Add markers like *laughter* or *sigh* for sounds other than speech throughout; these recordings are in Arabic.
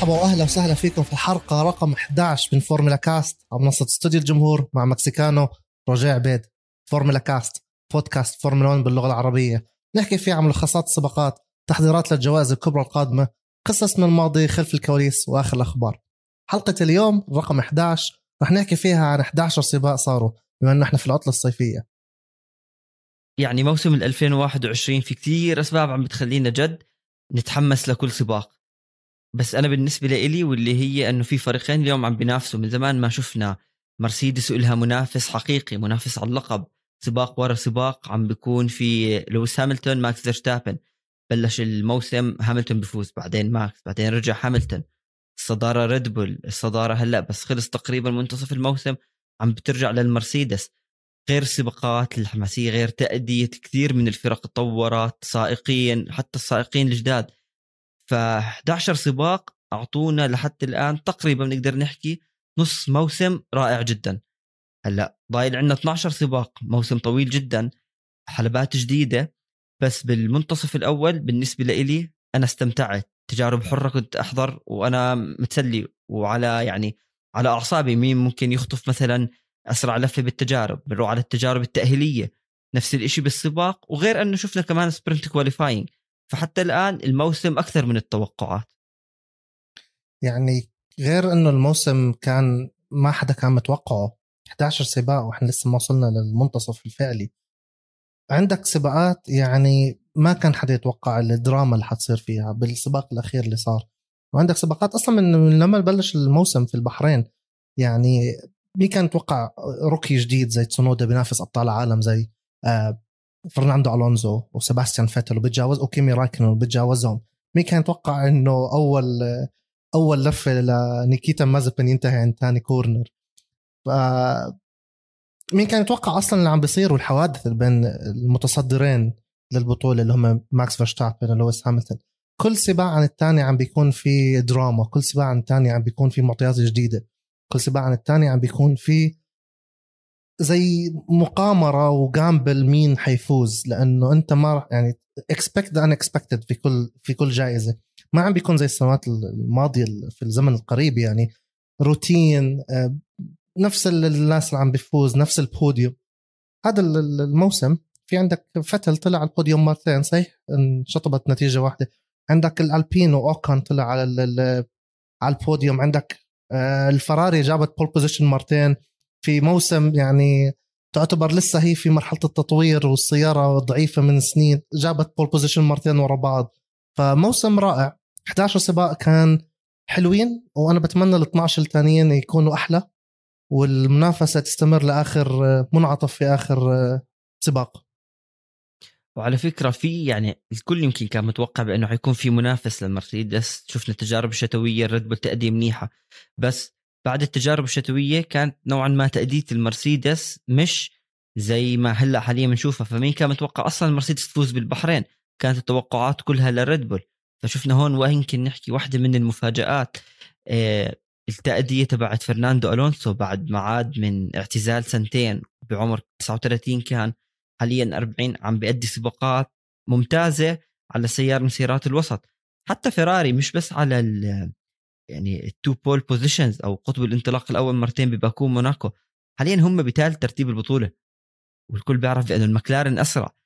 مرحبا واهلا وسهلا فيكم في الحلقة رقم 11 من Formula Cast على منصة استوديو الجمهور مع Mexicano رجاء عبيد Formula Cast بودكاست فورمولا 1 باللغة العربية. نحكي فيه عن ملخصات السباقات تحضيرات للجوائز الكبرى القادمة قصص من الماضي خلف الكواليس وآخر الأخبار. حلقة اليوم رقم 11 رح نحكي فيها عن 11 سباق صاروا بما إنه إحنا في العطلة الصيفية. يعني موسم ال 2021 في كثير أسباب عم بتخلينا جد نتحمس لكل سباق. بس أنا بالنسبة لي واللي هي إنه في فريقين اليوم عم بينافسوا. من زمان ما شفنا مرسيدس لها منافس حقيقي منافس على اللقب. سباق ورا سباق عم بيكون في لويس هاملتون ماكس فيرستابن. بلش الموسم هاملتون بفوز بعدين ماكس بعدين رجع هاملتون. الصدارة Red Bull الصدارة هلأ بس خلص تقريبا منتصف الموسم عم بترجع للمرسيدس. غير السباقات الحماسية غير تأدية كثير من الفرق تطورت سائقين حتى السائقين الجداد. ف 11 سباق أعطونا لحتى الآن تقريبا بنقدر نحكي نص موسم رائع جدا. هلأ ضايل عندنا 12 سباق موسم طويل جدا حلبات جديدة بس بالمنتصف الأول بالنسبة لإلي أنا استمتعت. تجارب حرة كنت أحضر وأنا متسلي وعلى يعني على أعصابي مين ممكن يخطف مثلا أسرع لفة بالتجارب بنروح على التجارب التأهيلية نفس الشيء بالسباق وغير أنه شفنا كمان sprint qualifying فحتى الآن الموسم أكثر من التوقعات. يعني غير إنه الموسم كان ما حدا كان متوقعه 11 سباق وإحنا لسه ما وصلنا للمنتصف الفعلي. عندك سباقات يعني ما كان حدا يتوقع الدراما اللي حتصير فيها بالسباق الأخير اللي صار. وعندك سباقات أصلا من لما بلش الموسم في البحرين. يعني مين كان يتوقع روكي جديد زي تسونودا بينافس أبطال العالم زي آه، فرناندو ألونزو وسباستيان فيتل وبتجاوز وكيمي رايكونن وبتجاوزهم مين كان يتوقع إنه أول أول لفة لنيكيتا مازبن ينتهي عند ثاني corner. ف مين كان يتوقع أصلا اللي عم بيصير والحوادث بين المتصدرين للبطولة اللي هم ماكس فيرستابن ولويس هاملتون. كل سباق عن الثاني عم بيكون في دراما كل سباق عن الثاني عم بيكون في معطيات جديدة. كل سباق عن الثاني عم بيكون في زي مقامرة و gamble مين حيفوز لأنه أنت ما يعني expect the unexpected في كل في كل جائزة. ما عم بيكون زي السنوات الماضية في الزمن القريب يعني. روتين آه، نفس الناس اللي عم بيفوز نفس البوديوم. هذا الموسم. في عندك فتل طلع على البوديوم مرتين صحيح؟ انشطبت نتيجة واحدة. عندك الالبين واوكون طلع على على البوديوم. عندك آه، الفراري جابت pole position مرتين. في موسم يعني تعتبر لسه هي في مرحلة التطوير والسيارة ضعيفة من سنين جابت pole position مرتين ورا بعض. فموسم رائع. 11 سباق كان حلوين وأنا بتمنى ال 12 الثانيين يكونوا أحلى والمنافسة تستمر لآخر منعطف في آخر سباق. وعلى فكرة في يعني الكل يمكن كان متوقع بأنه حيكون في منافس للمرسيدس. شفنا التجارب الشتوية الريد بول تأدية منيحة. بس بعد التجارب الشتوية كانت نوعا ما تأدية المرسيدس مش زي ما هلأ حاليا بنشوفها. فمين كان متوقع أصلا المرسيدس تفوز بالبحرين؟ كانت التوقعات كلها للريد بول. فشفنا هون ويمكن نحكي واحدة من المفاجآت آه، التأدية تبعت فرناندو ألونسو بعد ما عاد من اعتزال سنتين بعمر 39 كان حاليا 40 عم بيأدي سباقات ممتازة على سيارة من سيارات الوسط. حتى فيراري مش بس على يعني ال two pole positions أو قطب الانطلاق الأول مرتين بباكو موناكو. حاليا هم بثالث ترتيب البطولة. والكل بيعرف بانه المكلارن أسرع.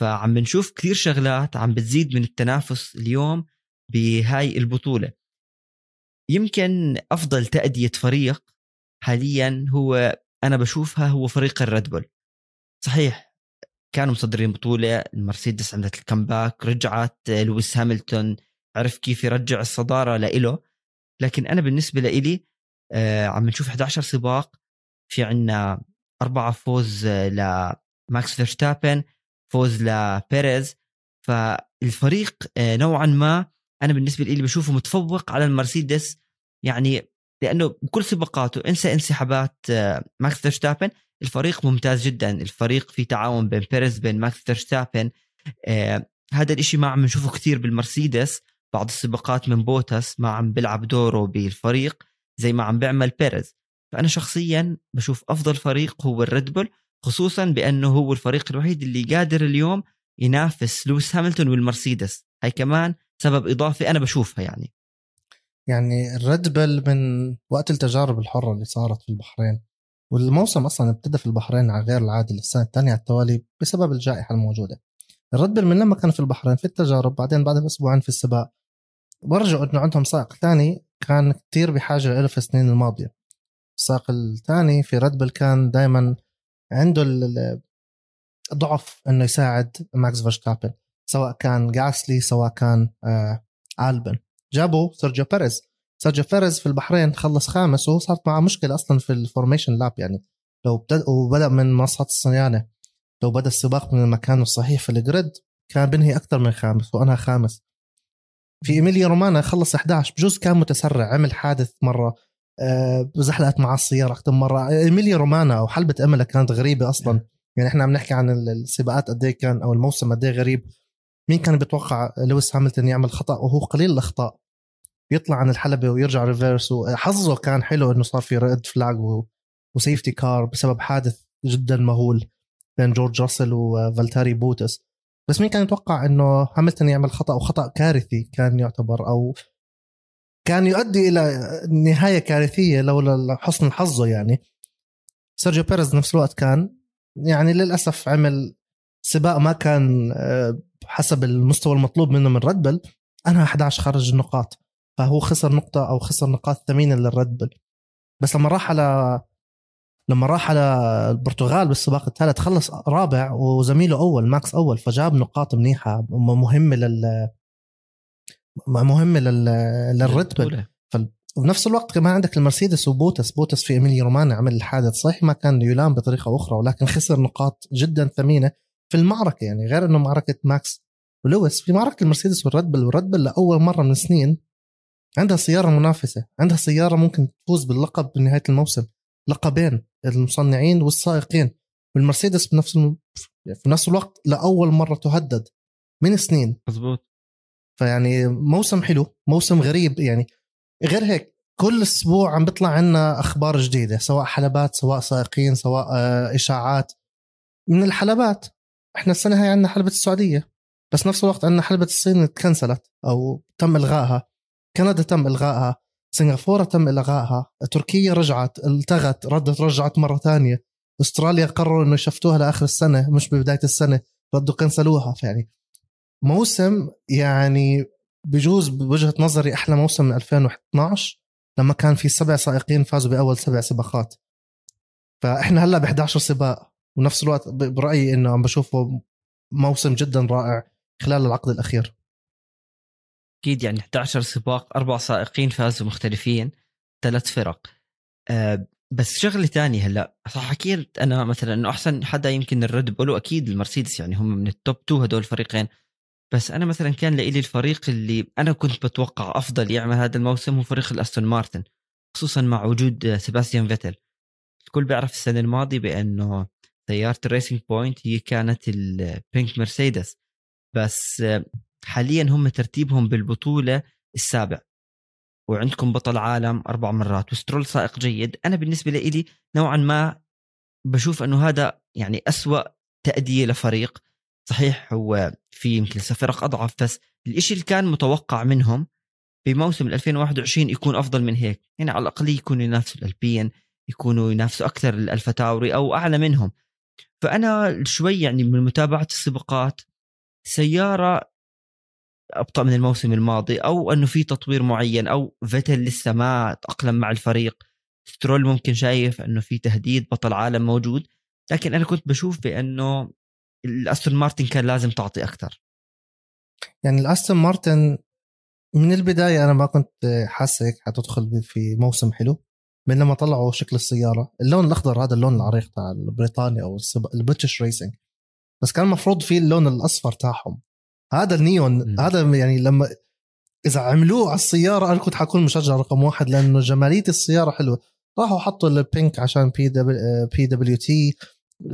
فعم بنشوف كثير شغلات عم بتزيد من التنافس اليوم بهاي البطولة. يمكن أفضل تأدية فريق حاليا هو أنا بشوفها هو فريق الريد بول. صحيح كانوا مصدرين بطولة المرسيدس عملت ال comeback رجعت لويس هاملتون عرف كيف يرجع الصدارة لإله. لكن أنا بالنسبة لإلي آه عم نشوف 11 سباق في عنا أربعة فوز آه، لماكس فيرستابن فوز لبيريز فالفريق آه نوعا ما أنا بالنسبة لي بشوفه متفوق على المرسيدس. يعني لأنه بكل سباقاته انسى انسحابات آه ماكس فيرستابن الفريق ممتاز جدا. الفريق في تعاون بين بيريز بين ماكس فيرستابن هذا الإشي ما عم نشوفه كثير بالمرسيدس. بعض السباقات من بوتس ما عم بيلعب دوره بالفريق زي ما عم بيعمل بيريز. فأنا شخصيا بشوف أفضل فريق هو الريد بول خصوصا بأنه هو الفريق الوحيد اللي قادر اليوم ينافس لويس هاملتون والمرسيدس. هاي كمان سبب إضافي أنا بشوفها يعني. يعني الريد بل من وقت التجارب الحرة اللي صارت في البحرين والموسم أصلا ابتدى في البحرين على غير العادي للسنة الثانية على التوالي بسبب الجائحة الموجودة. الريد بل من لما كان في البحرين في التجارب بعدين بعد باسبوعين في السباق ورجعوا إنه عندهم سائق ثاني كان كتير بحاجة له في السنين الماضية. السائق الثاني في ريد بل كان دائما عنده ضعف إنه يساعد ماكس فيرستابن سواء كان جاسلي سواء كان آه ألبن. جابوا سيرجيو بيريز. سيرجيو بيريز في البحرين خلص خامس وصارت معه مشكلة أصلا في ال formation lap يعني. لو بدا وبدأ من منصات الصيانة. لو بدأ السباق من المكان الصحيح في ال grid كان بنهي أكثر من خامس وأنهى خامس. في إيميليا رومانا خلص 11 بجوز كان متسرع عمل حادث مرة أه زحلقت مع السيارة أكثر مرة. إيميليا رومانا أو حلبة إيمولا كانت غريبة أصلا. يعني إحنا عم نحكي عن السباقات قد إيه كان أو الموسم قد إيه غريب. مين كان بيتوقع لويس هاملتون يعمل خطأ؟ وهو قليل الأخطاء. يطلع عن الحلبة ويرجع reverse وحظه كان حلو إنه صار في red flag و safety car بسبب حادث جدا مهول بين جورج راسل وفالتاري بوتس. بس مين كان يتوقع إنه هاملتون يعمل خطأ وخطا كارثي كان يعتبر أو كان يؤدي إلى نهاية كارثية لولا حسن حظه يعني؟ سيرجيو بيريز نفس الوقت كان يعني للأسف عمل سباق ما كان آه، حسب المستوى المطلوب منه من ريد بل أنهى 11 خارج النقاط فهو خسر نقطة أو خسر نقاط ثمينه للريد بس لما راح على لما راح على البرتغال بالسباق الثالث خلص رابع وزميله أول ماكس أول فجاب نقاط منيحة مهمة لل مهمة لل للريد بل وبنفس الوقت كمان عندك المرسيدس وبوتس. بوتس في ايميليا رومانا عمل الحادث. صحيح ما كان يلام بطريقة أخرى ولكن خسر نقاط جدا ثمينة في المعركة. يعني غير إنه معركة ماكس ولويس في معركة المرسيدس والريد بل والريد بل لأول مرة من سنين عندها سيارة منافسة عندها سيارة ممكن تفوز باللقب بنهاية الموسم. لقبين المصنعين والسائقين. والمرسيدس بنفس الم... في نفس الوقت لأول مرة تهدد من سنين. مزبوط فيعني موسم حلو موسم غريب يعني. غير هيك كل أسبوع عم بيطلع عنا أخبار جديدة سواء حلبات سواء سائقين سواء آه، إشاعات. من الحلبات إحنا السنة هاي عندنا حلبة السعودية. بس نفس الوقت عندنا حلبة الصين تكنسلت أو تم إلغائها. كندا تم إلغائها. سنغافورة تم إلغائها. تركيا رجعت التغت ردت رجعت مرة ثانية. أستراليا قرروا إنه يشفتوها لآخر السنة مش ببداية السنة ردوا كنسلوها. فيعني موسم يعني بجوز بوجهة نظري أحلى موسم من 2012 لما كان في سبع سائقين فازوا بأول سبع سباقات. فإحنا هلأ ب 11 سباق ونفس الوقت برأيي إنه عم بشوفه موسم جدا رائع خلال العقد الأخير. أكيد يعني 11 سباق أربع سائقين فازوا مختلفين ثلاث فرق. أه بس شغلة ثانية هلا صح حكيت أنا مثلا إنه أحسن حدا يمكن الريد بول وأكيد المرسيدس يعني هم من ال top 2 هدول الفريقين. بس أنا مثلا كان لي الفريق اللي أنا كنت بتوقع أفضل يعمل هذا الموسم هو فريق الأستون مارتن خصوصا مع وجود سيباستيان فيتل. الكل بيعرف السنة الماضية بأنه سيارة ال Racing Point هي كانت ال pink مرسيدس بس حاليا هم ترتيبهم بالبطولة السابع. وعندكم بطل عالم أربع مرات وسترول سائق جيد. أنا بالنسبة لي نوعا ما بشوف إنه هذا يعني أسوأ تأدية لفريق. صحيح هو في يمكن فرق أضعف بس الشيء اللي كان متوقع منهم بموسم 2021 يكون أفضل من هيك. يعني على الأقل يكونوا ينافسوا الالبين يكونوا ينافسوا أكثر الألفا تاوري أو أعلى منهم. فأنا شوي يعني من متابعة السباقات سيارة أبطأ من الموسم الماضي أو إنه في تطوير معين أو فيتل لسه ما تأقلم مع الفريق. سترول ممكن شايف إنه في تهديد بطل عالم موجود. لكن أنا كنت بشوف بأنه الأستون مارتن كان لازم تعطي أكثر يعني الأستون مارتن من البداية أنا ما كنت حاسه هيك حتدخل في موسم حلو من لما طلعوا شكل السيارة. اللون الأخضر هذا اللون العريق تاع البريطاني أو ال British racing بس كان المفروض في اللون الأصفر تاعهم. هذا النيون. هذا يعني لما إذا عملوه على السيارة أنا كنت حكون مشجع رقم واحد لأنه جمالية السيارة حلوة. راحوا حطوا ال pink عشان بي دبليو بي دبليو تي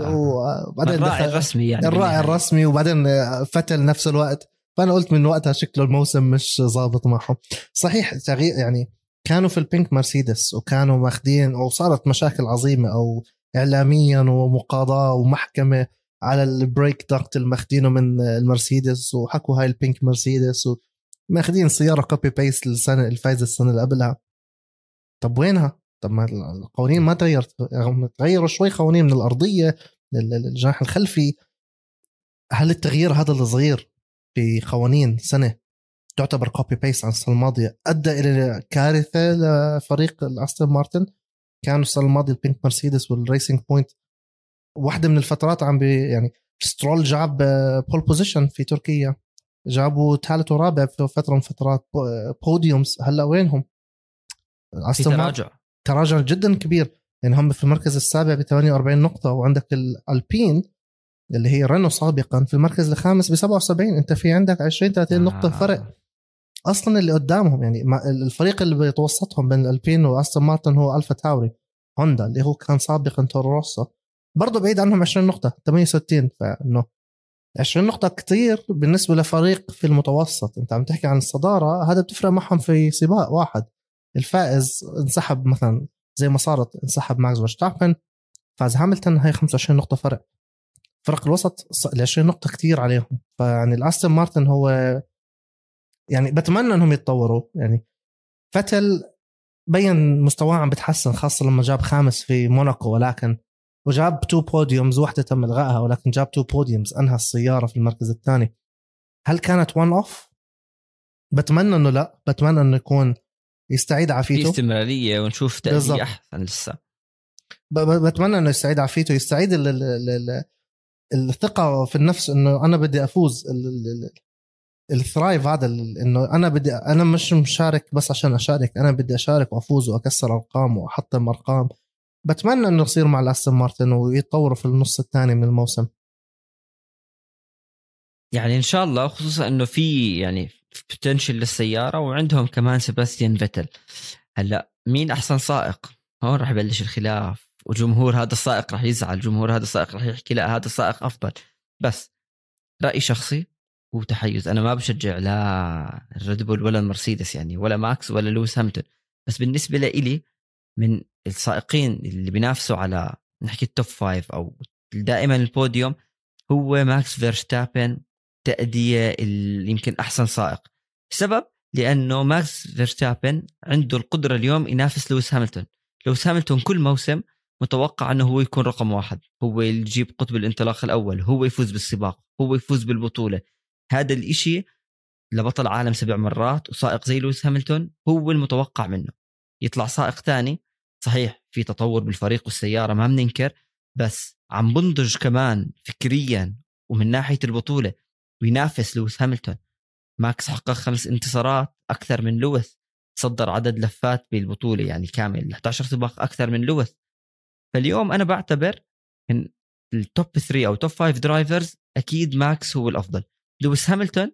وبعدين الراعي الرسمي يعني الراعي الرسمي وبعدين فتل نفس الوقت. فأنا قلت من وقتها شكله الموسم مش ظابط معهم. صحيح تغيير يعني كانوا في ال pink مرسيدس وكانوا ماخذين وصارت مشاكل عظيمة أو اعلاميا ومقاضاة ومحكمة. على ال brake duct اللي ماخذينه من المرسيدس وحكوا هاي ال pink مرسيدس ماخذين سيارة copy paste السنة الفايزه السنة اللي قبلها. طب وينها؟ طب ما القوانين ما تغيرت تغيروا شوي قوانين من الأرضية للجناح الخلفي. هل التغيير هذا الصغير في قوانين سنة تعتبر copy paste عن السنة الماضية أدى إلى كارثة لفريق الأستون مارتن؟ كانوا السنة الماضية ال pink مرسيدس وال Racing Point واحدة من الفترات عم بي يعني سترول جاب pole position في تركيا. جابوا ثالث ورابع في فترة من فترات podiums هلأ وينهم؟ في تراجع. تراجع جدا كبير. يعني هم في المركز السابع ب 48 نقطة وعندك الألبين اللي هي رينو سابقا في المركز الخامس ب 77 أنت في عندك 20 30 نقطة آه. فرق. أصلا اللي قدامهم يعني الفريق اللي بيتوسطهم بين الألبين وأستون مارتن هو ألفا تاوري. هوندا اللي هو كان سابقا تورو روسا برضه بعيد عنهم 20 نقطة 68 فإنه 20 نقطة كتير بالنسبة لفريق في المتوسط. أنت عم تحكي عن الصدارة هذا بتفرق معهم في سباق واحد. الفائز انسحب مثلا زي ما صارت انسحب ماكس فيرستابن فاز هاملتون هي 25 نقطة فرق. فرق الوسط ال 20 نقطة كتير عليهم. فيعني الأستون مارتن هو يعني بتمنى إنهم يتطوروا. يعني فتل بين مستواه عم بتحسن خاصة لما جاب خامس في موناكو ولكن وجاب two podiums واحدة تم إلغائها ولكن جاب two podiums أنهى السيارة في المركز الثاني. هل كانت one off؟ بتمنى إنه لا بتمنى إنه يكون يستعيد عافيته. في استمرارية ونشوف تأدية أحسن لسه. بتمنى إنه يستعيد عافيته يستعيد ال ال ال الثقة في النفس إنه أنا بدي أفوز. ال drive هذا إنه أنا بدي أنا مش مشارك بس عشان أشارك أنا بدي أشارك وأفوز وأكسر أرقام وأحطم أرقام. بتمنى إنه يصير مع الأستون مارتن ويتطوروا في النص الثاني من الموسم. يعني إن شاء الله خصوصا إنه في يعني potential للسيارة وعندهم كمان سيباستيان فيتل هلأ مين أحسن سائق؟ هون راح يبلش الخلاف. وجمهور هذا السائق راح يزعل جمهور هذا السائق راح يحكي لا هذا السائق أفضل. بس راي شخصي وتحيز. أنا ما بشجع لا الريد بول ولا المرسيدس يعني ولا ماكس ولا لويس هاملتون بس بالنسبة لي من السائقين اللي بينافسوا على نحكي ال top five أو دائما البوديوم هو ماكس فيرستابن تأدية يمكن أحسن سائق. السبب لأنه ماكس فيرستابن عنده القدرة اليوم ينافس لويس هاملتون. لويس هاملتون كل موسم متوقع أنه هو يكون رقم واحد. هو يجيب قطب الانطلاق الأول هو يفوز بالسباق هو يفوز بالبطولة. هذا الإشي لبطل عالم سبع مرات وسائق زي لويس هاملتون هو المتوقع منه. يطلع سائق ثاني صحيح في تطور بالفريق والسيارة ما بننكر بس عم بنضج كمان فكريا ومن ناحية البطولة وينافس لويس هاملتون. ماكس حقق خمس انتصارات أكثر من لويس تصدر عدد لفات بالبطولة يعني كامل 11 سباق أكثر من لويس. فاليوم أنا بعتبر إن ال top 3 أو top 5 drivers أكيد ماكس هو الأفضل. لويس هاملتون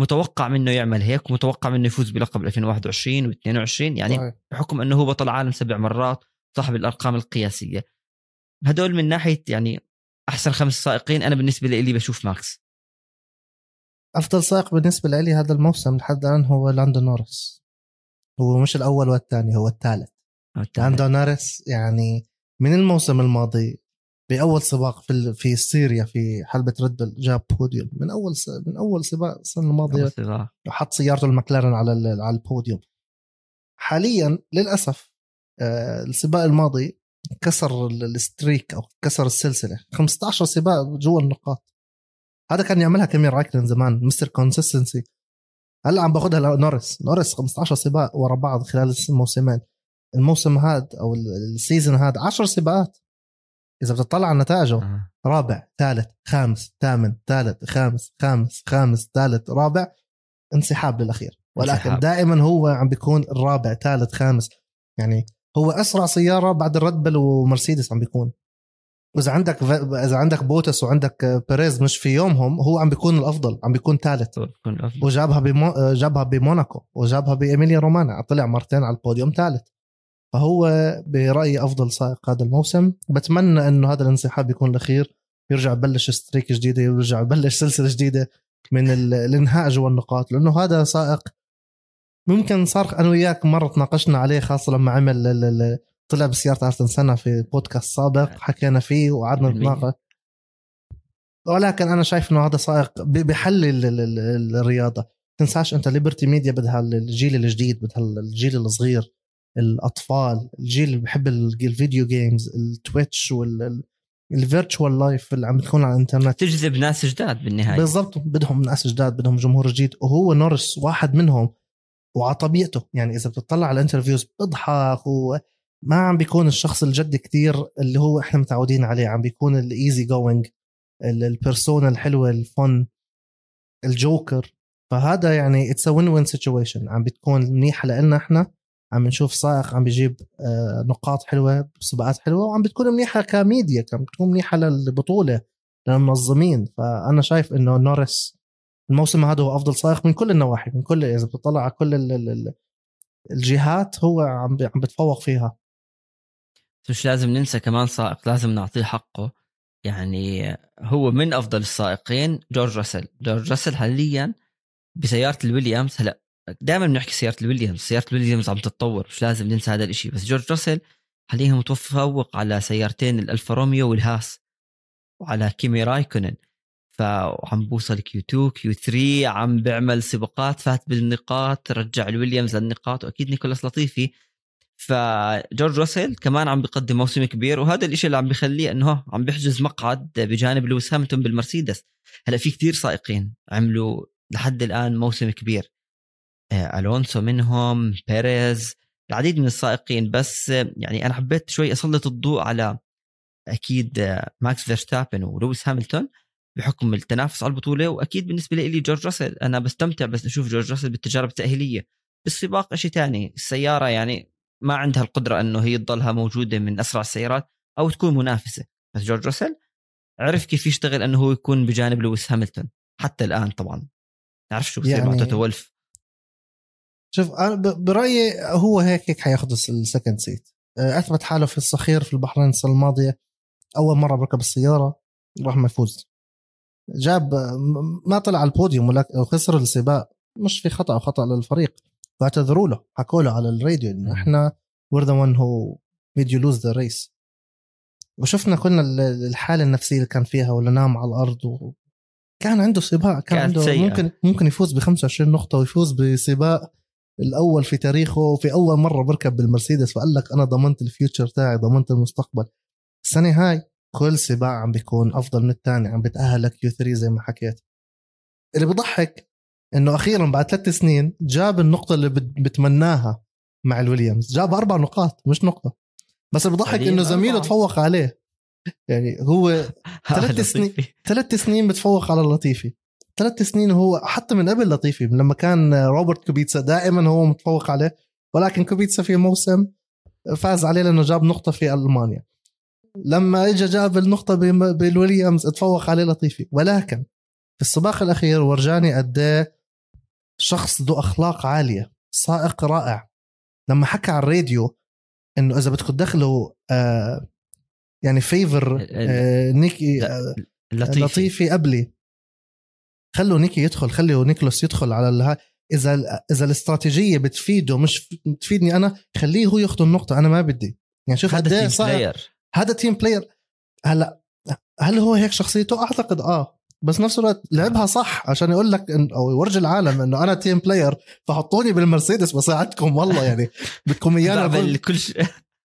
متوقع منه يعمل هيك ومتوقع منه يفوز بلقب 2021 و22 يعني صحيح. بحكم إنه هو بطل عالم سبع مرات صاحب الأرقام القياسية. هدول من ناحية يعني أحسن خمس سائقين أنا بالنسبة لي بشوف ماكس. أفضل سائق بالنسبة لي هذا الموسم لحد الآن هو لاندو نورس. هو مش الأول والثاني هو الثالث. لاندو نورس يعني من الموسم الماضي بأول سباق في في سيريا في حلبة ريد بل جاب بوديوم. من أول س... من أول سباق السنة الماضية وحط سيارته المكلارن على ال... على البوديوم. حاليا للأسف آه السباق الماضي كسر ال streak أو كسر السلسلة. 15 سباق جوا النقاط. هذا كان يعملها كيمي رايكونن زمان Mister Consistency هلأ عم باخذها نورس نورس 15 سباق ورا بعض خلال الموسمين. الموسم هذا أو ال season هذا 10 سباقات. إذا بتطلع على نتائجه آه. رابع ثالث خامس ثامن ثالث خامس خامس خامس ثالث رابع انسحاب للأخير. ولكن انسحاب. دائما هو عم بيكون الرابع ثالث خامس. يعني هو أسرع سيارة بعد الريد بل ومرسيدس عم بيكون. وإذا عندك إذا عندك بوتس وعندك بيريز مش في يومهم هو عم بيكون الأفضل عم بيكون ثالث. وجابها بمو... جابها بموناكو وجابها بإيميليا رومانيا طلع مرتين على البوديوم ثالث. فهو برأيي أفضل سائق هذا الموسم. بتمنى إنه هذا الانسحاب يكون الأخير. يرجع يبلش ستريك جديدة يرجع يبلش سلسلة جديدة من الانهاء جوا النقاط لأنه هذا سائق ممكن صار أنا وياك مرة تناقشنا عليه خاصة لما عمل طلع بسيارة أرسن سنة في بودكاست سابق حكينا فيه وقعدنا نتناقش. ولكن أنا شايف إنه هذا سائق بحلل الرياضة. تنساش أنت ليبرتي ميديا بدها الجيل الجديد بدها الجيل الصغير. الأطفال الجيل اللي بحب ال video games التويتش وال ال virtual life اللي عم تكون على الإنترنت. تجذب ناس جداد بالنهاية. بالضبط بدهم ناس جداد بدهم جمهور جديد. وهو نورس واحد منهم وعلى طبيعته يعني إذا بتطلع على ال interviews بيضحك وما عم بيكون الشخص الجد كتير اللي هو إحنا متعودين عليه. عم بيكون ال easy going ال persona الحلوة الفن الجوكر. فهذا يعني it's win win situation عم بتكون منيحة لنا إحنا. عم نشوف سائق عم بيجيب آه، نقاط حلوة بسباقات حلوة وعم بتكون منيحة كميديا عم بتكون منيحة للبطولة للمنظمين. فأنا شايف إنه نورس الموسم هذا هو أفضل سائق من كل النواحي من كل إذا بتطلع على كل الجهات هو عم عم بتفوق فيها. مش لازم ننسى كمان سائق لازم نعطيه حقه. يعني هو من أفضل السائقين جورج راسل. جورج راسل حاليا بسيارة الويليامز هلأ دائما بنحكي سيارة الويليامز. سيارة الويليامز عم تتطور مش لازم ننسى هذا الشيء بس جورج راسل حاليا متفوق على سيارتين الألفا روميو والهاس وعلى كيمي رايكونن. فعم بوصل Q 2 Q 3 عم بيعمل سباقات فات بالنقاط رجع الويليامز للنقاط وأكيد نيكولاس لطيفي. فجورج راسل كمان عم بيقدم موسم كبير وهذا الشيء اللي عم بيخليه إنه عم بيحجز مقعد بجانب لويس هاملتون بالمرسيدس. هلأ في كتير سائقين عملوا لحد الآن موسم كبير. ألونسو منهم بيريز العديد من السائقين. بس يعني أنا حبيت شوي أسلط الضوء على أكيد آه، ماكس فيرستابن ولويس هاملتون بحكم التنافس على البطولة. وأكيد بالنسبة لي جورج راسل أنا بستمتع بس أشوف جورج راسل بالتجارب التأهيلية. بالسباق شيء ثاني السيارة يعني ما عندها القدرة إنه هي تضلها موجودة من أسرع السيارات أو تكون منافسة. بس جورج راسل عرف كيف يشتغل إنه هو يكون بجانب لويس هاملتون حتى الآن طبعا. نعرف شو بصير يعني... مع توتو ولف شوف أنا برأيي هو هيك هيك حياخذ ال second seat آه، أثبت حاله في الصخير في البحرين السنة الماضية. أول مرة بركب السيارة راح ما يفوز. جاب ما طلع على البوديوم ولكن خسر السباق. مش في خطأ خطأ للفريق. فاعتذروا له حكوا له على الراديو إنه إحنا we're the one who made you lose the race وشفنا كلنا الحالة النفسية اللي كان فيها ولا نام على الأرض و... كان عنده سباق كان عنده سيئة. ممكن ممكن يفوز ب 25 نقطة ويفوز بسباق. الأول في تاريخه في أول مرة بركب بالمرسيدس فقال لك أنا ضمنت ال future تاعي ضمنت المستقبل. السنة هاي كل سباق عم بيكون أفضل من الثاني عم بتاهل ل Q 3 زي ما حكيت. اللي بضحك إنه أخيرا بعد ثلاث سنين جاب النقطة اللي بتمناها مع الويليامز. جاب أربع نقاط مش نقطة. بس اللي بضحك إنه زميله تفوق عليه. يعني هو *laughs* ثلاث سنين ثلاث سنين بتفوق على اللطيفي ثلاث سنين هو حتى من قبل لطيفي لما كان روبرت كوبيتسا دائما هو متفوق عليه ولكن كوبيتسا في موسم فاز عليه لأنه جاب نقطة في ألمانيا. لما اجى جاب النقطة بالويليامز تفوق عليه لطيفي. ولكن في السباق الأخير وراجاني قد شخص ذو أخلاق عالية سائق رائع. لما حكى على الراديو إنه إذا بدكم تدخلوا آه يعني favor آه نيكي آه لطيفي. لطيفي قبلي خلوا نيكي يدخل خلوا نيكولاس يدخل على الها إذا إذا الاستراتيجية بتفيده مش بتفيدني أنا خليه هو ياخذ النقطة أنا ما بدي. يعني شوف هذا team player هذا team player هلأ هل هو هيك شخصيته؟ أعتقد آه. بس نفس الوقت لعبها صح عشان يقول لك إن أو يورجي العالم إنه أنا team player فحطوني بالمرسيدس بساعدكم والله يعني. *laughs* بدكم إيانا بعمل كل شيء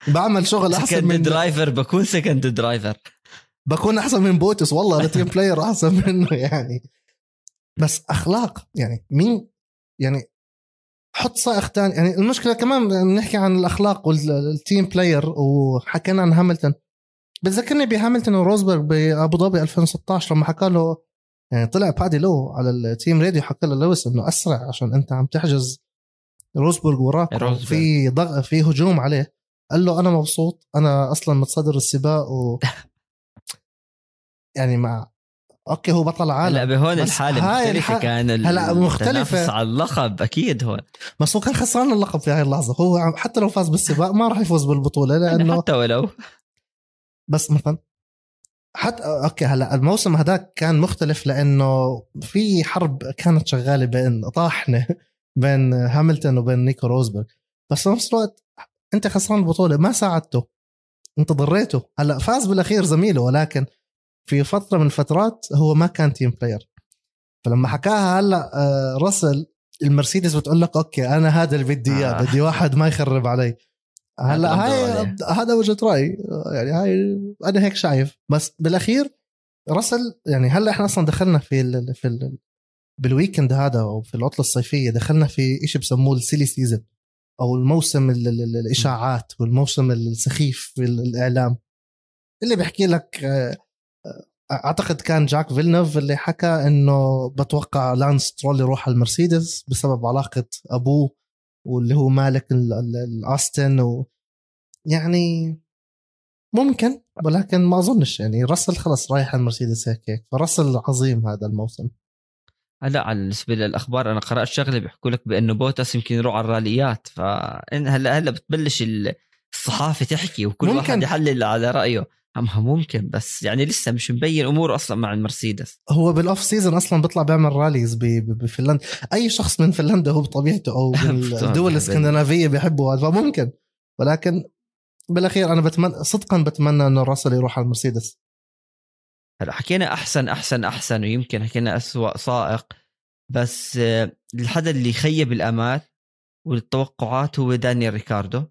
بعمل شغل أحسن من driver بكون second driver بكون أحسن من بوتس والله أنا team player أحسن منه يعني. بس أخلاق يعني مين يعني حط سائق ثاني يعني المشكلة كمان بنحكي عن الأخلاق وال team player وحكينا عن هاملتون. بتذكرني بهاملتون وروزبرغ بأبو ظبي 2016 لما حكى له يعني طلع بادي لو على ال team radio حكى له لويس إنه أسرع عشان أنت عم تحجز روزبرغ وراك. في ضغط في هجوم عليه. قال له أنا مبسوط أنا أصلا متصدر السباق و *laughs* يعني مع okay هو بطل عالم لا بهون الحالة مختلفة الح... كان هلا مختلفة. على اللقب أكيد هون. بس هو كان خسران اللقب في هاي اللحظة. هو حتى لو فاز بالسباق ما راح يفوز بالبطولة *laughs* لأنه حتى ولو. بس مثلا حتى okay هلا الموسم هذاك كان مختلف لأنه في حرب كانت شغالة بين طاحنة بين هاملتون وبين نيكو روزبرغ. بس في نفس الوقت أنت خسران البطولة ما ساعدته. أنت ضريته. هلا فاز بالأخير زميله ولكن في فترة من الفترات هو ما كان team player فلما حكاها هلا آه، راسل المرسيدس بتقول لك okay أنا هذا اللي بدي إياه آه. بدي واحد ما يخرب علي. هلا هاي هذا وجهة رأيي. يعني هاي أنا هيك شايف. بس بالأخير رسل يعني هلا إحنا أصلا دخلنا في ال في ال بال weekend هذا أو في العطلة الصيفية دخلنا في شيء بسموه ال silly season أو الموسم ال- ال- ال- الإشاعات والموسم السخيف في ال- الإعلام. اللي بيحكي لك آه، آه، أعتقد كان جاك فيلنوف اللي حكى إنه بتوقع لانس ترول يروح على المرسيدس بسبب علاقة أبوه واللي هو مالك ال- ال- الاستن و يعني ممكن ولكن ما أظنش يعني. رسل خلص رايح على المرسيدس هيك هيك. فرسل عظيم هذا الموسم. هلا على بالنسبة للأخبار أنا قرأت شغلة بيحكوا لك بأنه بوتاس يمكن يروح على الراليات. فإن هلا هلا بتبلش ال- الصحافة تحكي وكل ممكن. واحد يحلل على رأيه. أما ممكن بس يعني لسه مش مبين أمور أصلا مع المرسيدس. هو بال off season أصلا بيطلع بيعمل rallies بفنلندا. أي شخص من فنلندا هو بطبيعته أو *laughs* من الدول بحب الإسكندنافية بيحبوا هذا فممكن. ولكن بالأخير أنا بتمنى صدقا بتمنى إنه راسل يروح على المرسيدس. هلا حكينا أحسن أحسن أحسن ويمكن حكينا أسوأ سائق. بس الحدا اللي خيب الأمال والتوقعات هو دانيال ريكاردو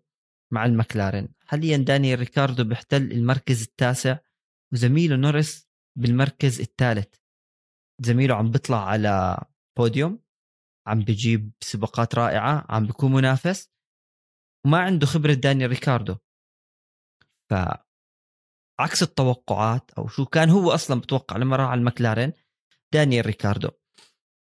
مع المكلارن حاليا دانيال ريكاردو بيحتل المركز التاسع وزميله نورس بالمركز الثالث. زميله عم بيطلع على بوديوم عم بيجيب سباقات رائعة عم بيكون منافس وما عنده خبرة دانيال ريكاردو. ف عكس التوقعات أو شو كان هو أصلا بتوقع لما راح على المكلارن دانيال ريكاردو.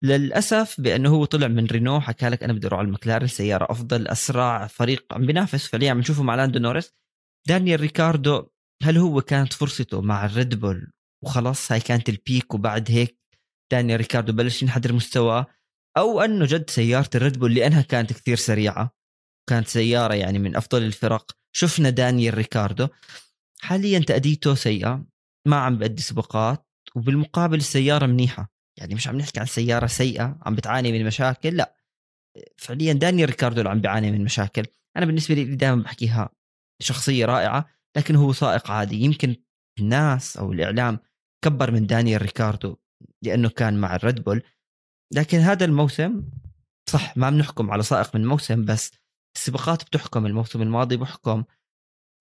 للأسف بأنه هو طلع من رينو حكى لك أنا بدي أروح على المكلارن سيارة أفضل أسرع فريق عم بينافس فعليا. عم نشوفه مع لاندو نورس دانيال ريكاردو هل هو كانت فرصته مع الريد بول وخلاص هاي كانت ال peak وبعد هيك دانيال ريكاردو بلش ينحدر مستواه؟ أو أنه جد سيارة الريد بول لأنها كانت كثير سريعة كانت سيارة يعني من أفضل الفرق. شفنا دانيال ريكاردو. حاليا تأديته سيئة ما عم بأدي سباقات وبالمقابل السيارة منيحة. يعني مش عم نحكي عن سيارة سيئة عم بتعاني من مشاكل لا. فعليا دانيال ريكاردو اللي عم بيعاني من مشاكل. أنا بالنسبة لي دائما بحكيها شخصية رائعة لكن هو سائق عادي. يمكن الناس أو الإعلام كبر من دانيال ريكاردو لأنه كان مع الريد بول. لكن هذا الموسم صح ما بنحكم على سائق من موسم بس السباقات بتحكم الموسم الماضي بحكم.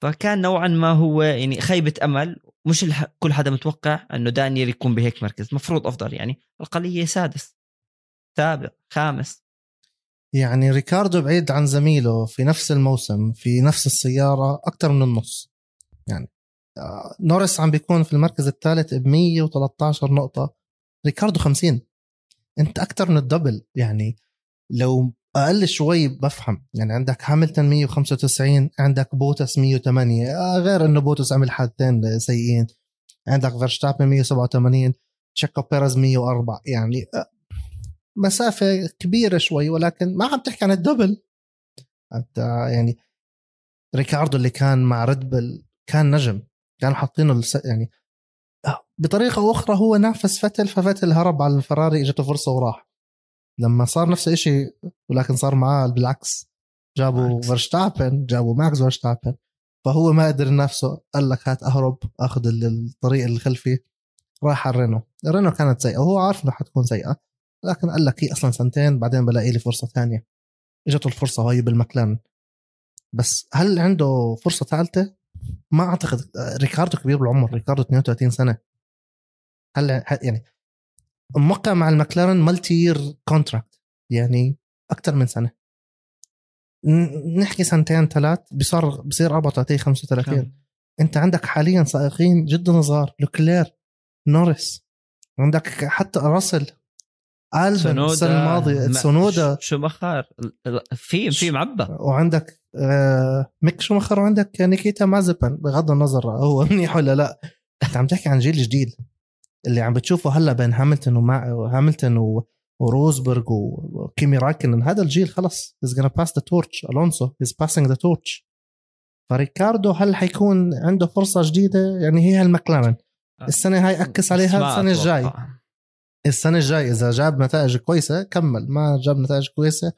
فكان نوعا ما هو يعني خيبة أمل مش الح... كل حدا متوقع أنه دانيال يكون بهيك مركز. مفروض أفضل يعني. الأقلية سادس سابع خامس. يعني ريكاردو بعيد عن زميله في نفس الموسم في نفس السيارة أكثر من النص. يعني آه، نورس عم بيكون في المركز الثالث ب 113 نقطة. ريكاردو 50 أنت أكثر من ال double. يعني لو أقل شوي بفهم. يعني عندك هاملتون 195 عندك بوتس 108 آه، غير إنه بوتس عمل حادثين سيئين. عندك فيرستابن 187 تشيكو بيريز 104 يعني آه، مسافة كبيرة شوي ولكن ما عم تحكي عن ال double. أنت يعني ريكاردو اللي كان مع ريد بل كان نجم. كانوا حاطينه. يعني آه، بطريقة أخرى هو نافس فتل ففتل هرب على الفراري إجته فرصة وراح. لما صار نفس الشيء ولكن صار معاه بالعكس. جابوا بالعكس. فيرستابن جابوا ماكس فيرستابن فهو ما قدر ينافسه قال لك هات أهرب آخذ ال- الطريق الخلفي راح على الرينو الرينو كانت سيئة وهو عارف إنه حتكون سيئة لكن قال لك هي أصلا سنتين بعدين بلاقي لي فرصة ثانية. إجته الفرصة وهي بالمكلارن. بس هل عنده فرصة ثالثة؟ ما أعتقد. آه، ريكاردو كبير بالعمر ريكاردو 32 سنة. هل- يعني موقع مع المكلارن multi-year contract يعني أكثر من سنة. نحكي سنتين ثلاث بصير بصير 34 35 أنت عندك حاليا سائقين جدا صغار لوكلير نورس عندك حتى راسل ألفن السنة الماضية ما- سونودا. ش- شوماخر؟ في في معبى وعندك آه، ميك شومخر وعندك نيكيتا مازبن بغض النظر هو منيح ولا لا. أنت عم تحكي عن جيل جديد. اللي عم بتشوفه هلا بين هاملتون ومع هاملتون و... وروزبرغ وكيمي راكنن هذا الجيل خلص. Is gonna pass the torch. الونسو is passing the torch. فريكاردو هل حيكون عنده فرصة جديدة؟ يعني هي المكلارن السنة هاي X عليها السنة الجاي. السنة الجاي إذا جاب نتائج كويسة كمل. ما جاب نتائج كويسة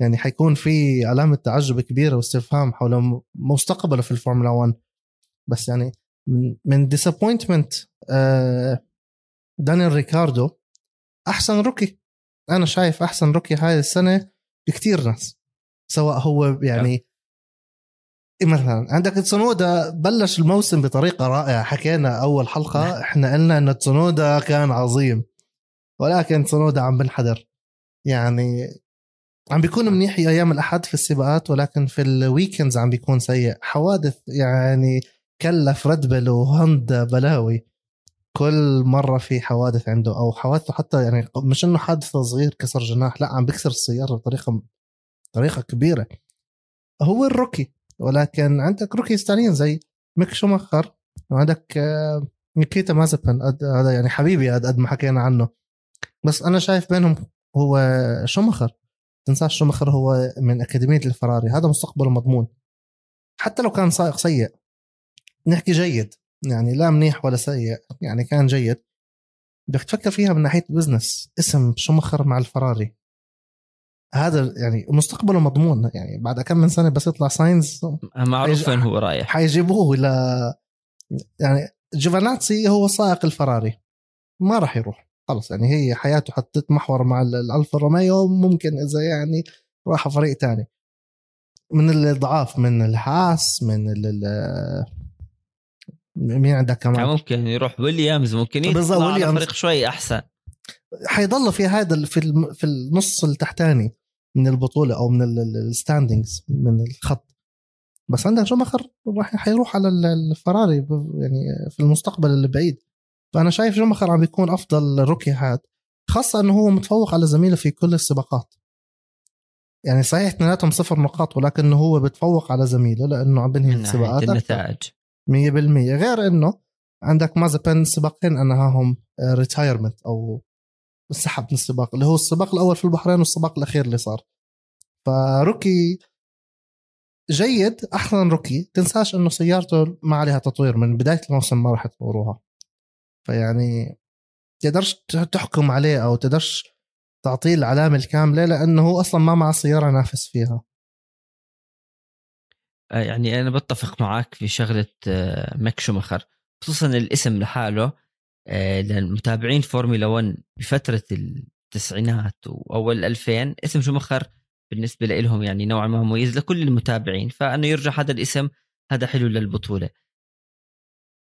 يعني حيكون في علامة تعجب كبيرة واستفهام حول مستقبله في الفورمولا 1 بس يعني من من disappointment دانيال ريكاردو أحسن rookie. أنا شايف أحسن rookie هاي السنة بكتير ناس. سواء هو يعني إيه مثلا عندك تسونودا بلش الموسم بطريقة رائعة. حكينا أول حلقة إحنا قلنا انه تسونودا كان عظيم. ولكن تسونودا عم بنحدر يعني عم بيكون منيح أيام الأحد في السباقات ولكن في ال weekends عم بيكون سيء. حوادث يعني كلف ريد بول وهوندا بلاوي. كل مرة في حوادث عنده أو حوادثه حتى يعني مش إنه حادثة صغير كسر جناح لا عم بيكسر السيارة بطريقة طريقة كبيرة. هو ال rookie ولكن عندك rookies ثانيين زي ميك شوماخر وعندك آه، نيكيتا مازبن هذا يعني حبيبي قد ما حكينا عنه. بس أنا شايف بينهم هو شوماخر. تنساش شوماخر هو من أكاديمية الفراري هذا مستقبله مضمون. حتى لو كان سائق سيء. نحكي جيد. يعني لا منيح ولا سيء يعني كان جيد. بدك تفكر فيها من ناحية business اسم شومخر مع الفراري. هذا يعني مستقبله مضمون يعني بعد كم من سنة بس يطلع ساينز معروف وين هو رايح. حيجيبوه ل يعني جوفاناتسي هو سائق الفراري. ما راح يروح. خلص يعني هي حياته حتتمحور مع الالفا روميو ممكن إذا يعني راح فريق تاني. من الضعاف من الهاس من مين عندك كمان؟ يعني ممكن يروح ويليامز ممكن يطلع على فريق شوي أحسن. حيضل في هذا في في النص التحتاني من البطولة أو من ال standings من الخط. بس عندك شوماخر راح حيروح على الفراري يعني في المستقبل البعيد فأنا شايف شوماخر عم بيكون أفضل rookie هاد خاصة إنه هو متفوق على زميله في كل السباقات. يعني صحيح اثنيناتهم صفر نقاط ولكن هو بتفوق على زميله لأنه عم بينهي السباقات النتائج. 100% غير إنه عندك مازبن سباقين انهاهم retirement أو انسحب من السباق اللي هو السباق الأول في البحرين والسباق الأخير اللي صار. ف rookie جيد أحسن rookie. تنساش إنه سيارته ما عليها تطوير من بداية الموسم ما راح يطوروها فيعني تقدرش تحكم عليه أو تقدرش تعطيه العلامة الكاملة لأنه هو أصلا ما مع سيارة نافس فيها. آه، يعني أنا بتفق معك في شغلة آه، ميك شومخر خصوصا الاسم لحاله آه، للمتابعين فورمولا 1 بفترة التسعينات وأول 2000 اسم شومخر بالنسبة لهم يعني نوعا ما مميز لكل المتابعين فأنه يرجع هذا الاسم هذا حلو للبطولة.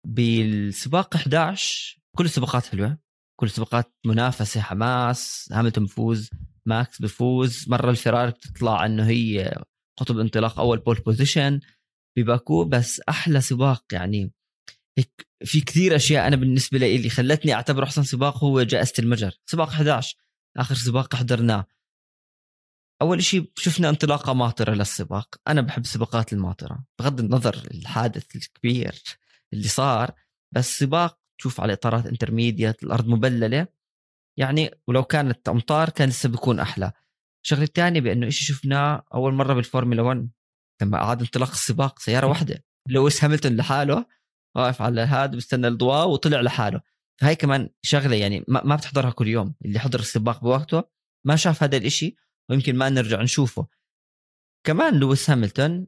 بالسباق 11 كل السباقات حلوة كل السباقات منافسة حماس هاملتون بفوز ماكس بفوز مرة الفراري بتطلع إنه هي قطب انطلاق أول pole position بباكو بس أحلى سباق يعني. هيك في كثير أشياء أنا بالنسبة لي اللي خلتني اعتبره أحسن سباق هو جائزة المجر. سباق 11 آخر سباق حضرناه. أول شيء شفنا انطلاقه ماطره للسباق أنا بحب السباقات الماطرة بغض النظر الحادث الكبير اللي صار بس سباق تشوف على إطارات intermediate الأرض مبللة. يعني ولو كانت أمطار كان لسه بيكون أحلى. الشغله الثانية بأنه شيء شفناه أول مرة بالفورمولا 1 لما اعاد انطلاق السباق سيارة واحدة. لويس هاملتون لحاله واقف على هذا بيستنى الضوء وطلع لحاله. فهي كمان شغلة يعني ما بتحضرها كل يوم. اللي حضر السباق بوقته ما شاف هذا الإشي ويمكن ما نرجع نشوفه. كمان لويس هاملتون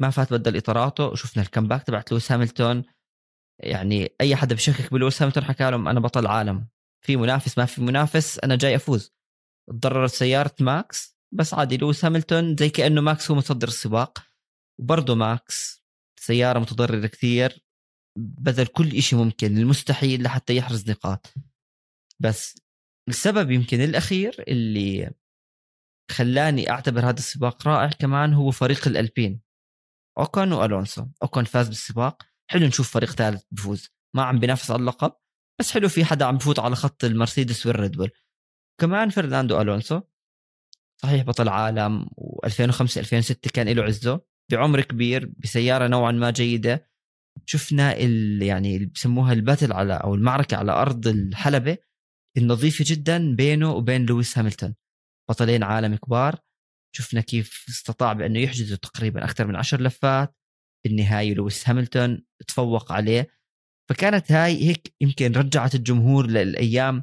ما فات بدل إطاراته وشفنا ال comeback تبعت لويس هاملتون. يعني أي حدا بشكك بلويس هاملتون حكى لهم أنا بطل عالم. في منافس ما في منافس أنا جاي أفوز. تضررت سيارة ماكس. بس عادي لويس هاملتون زي كأنه ماكس هو متصدر السباق وبرضه ماكس سيارة متضررة كثير بذل كل شيء ممكن المستحيل لحتى يحرز نقاط. بس السبب يمكن الأخير اللي خلاني أعتبر هذا السباق رائع كمان هو فريق الألبين. اوكون وألونسو. اوكون فاز بالسباق. حلو نشوف فريق ثالث بفوز. ما عم بينافس على اللقب بس حلو في حدا عم بفوت على خط المرسيدس والريد بول. كمان فرناندو ألونسو. صحيح بطل عالم و2005 2006 كان له عزه. بعمر كبير بسيارة نوعا ما جيدة. شفنا ال يعني اللي بسموها ال battle على أو المعركة على أرض الحلبة النظيفة جدا بينه وبين لويس هاملتون. بطلين عالم كبار. شفنا كيف استطاع بأنه يحجز تقريبا أكثر من عشر لفات. بالنهاية لويس هاملتون تفوق عليه. فكانت هاي هيك يمكن رجعت الجمهور للأيام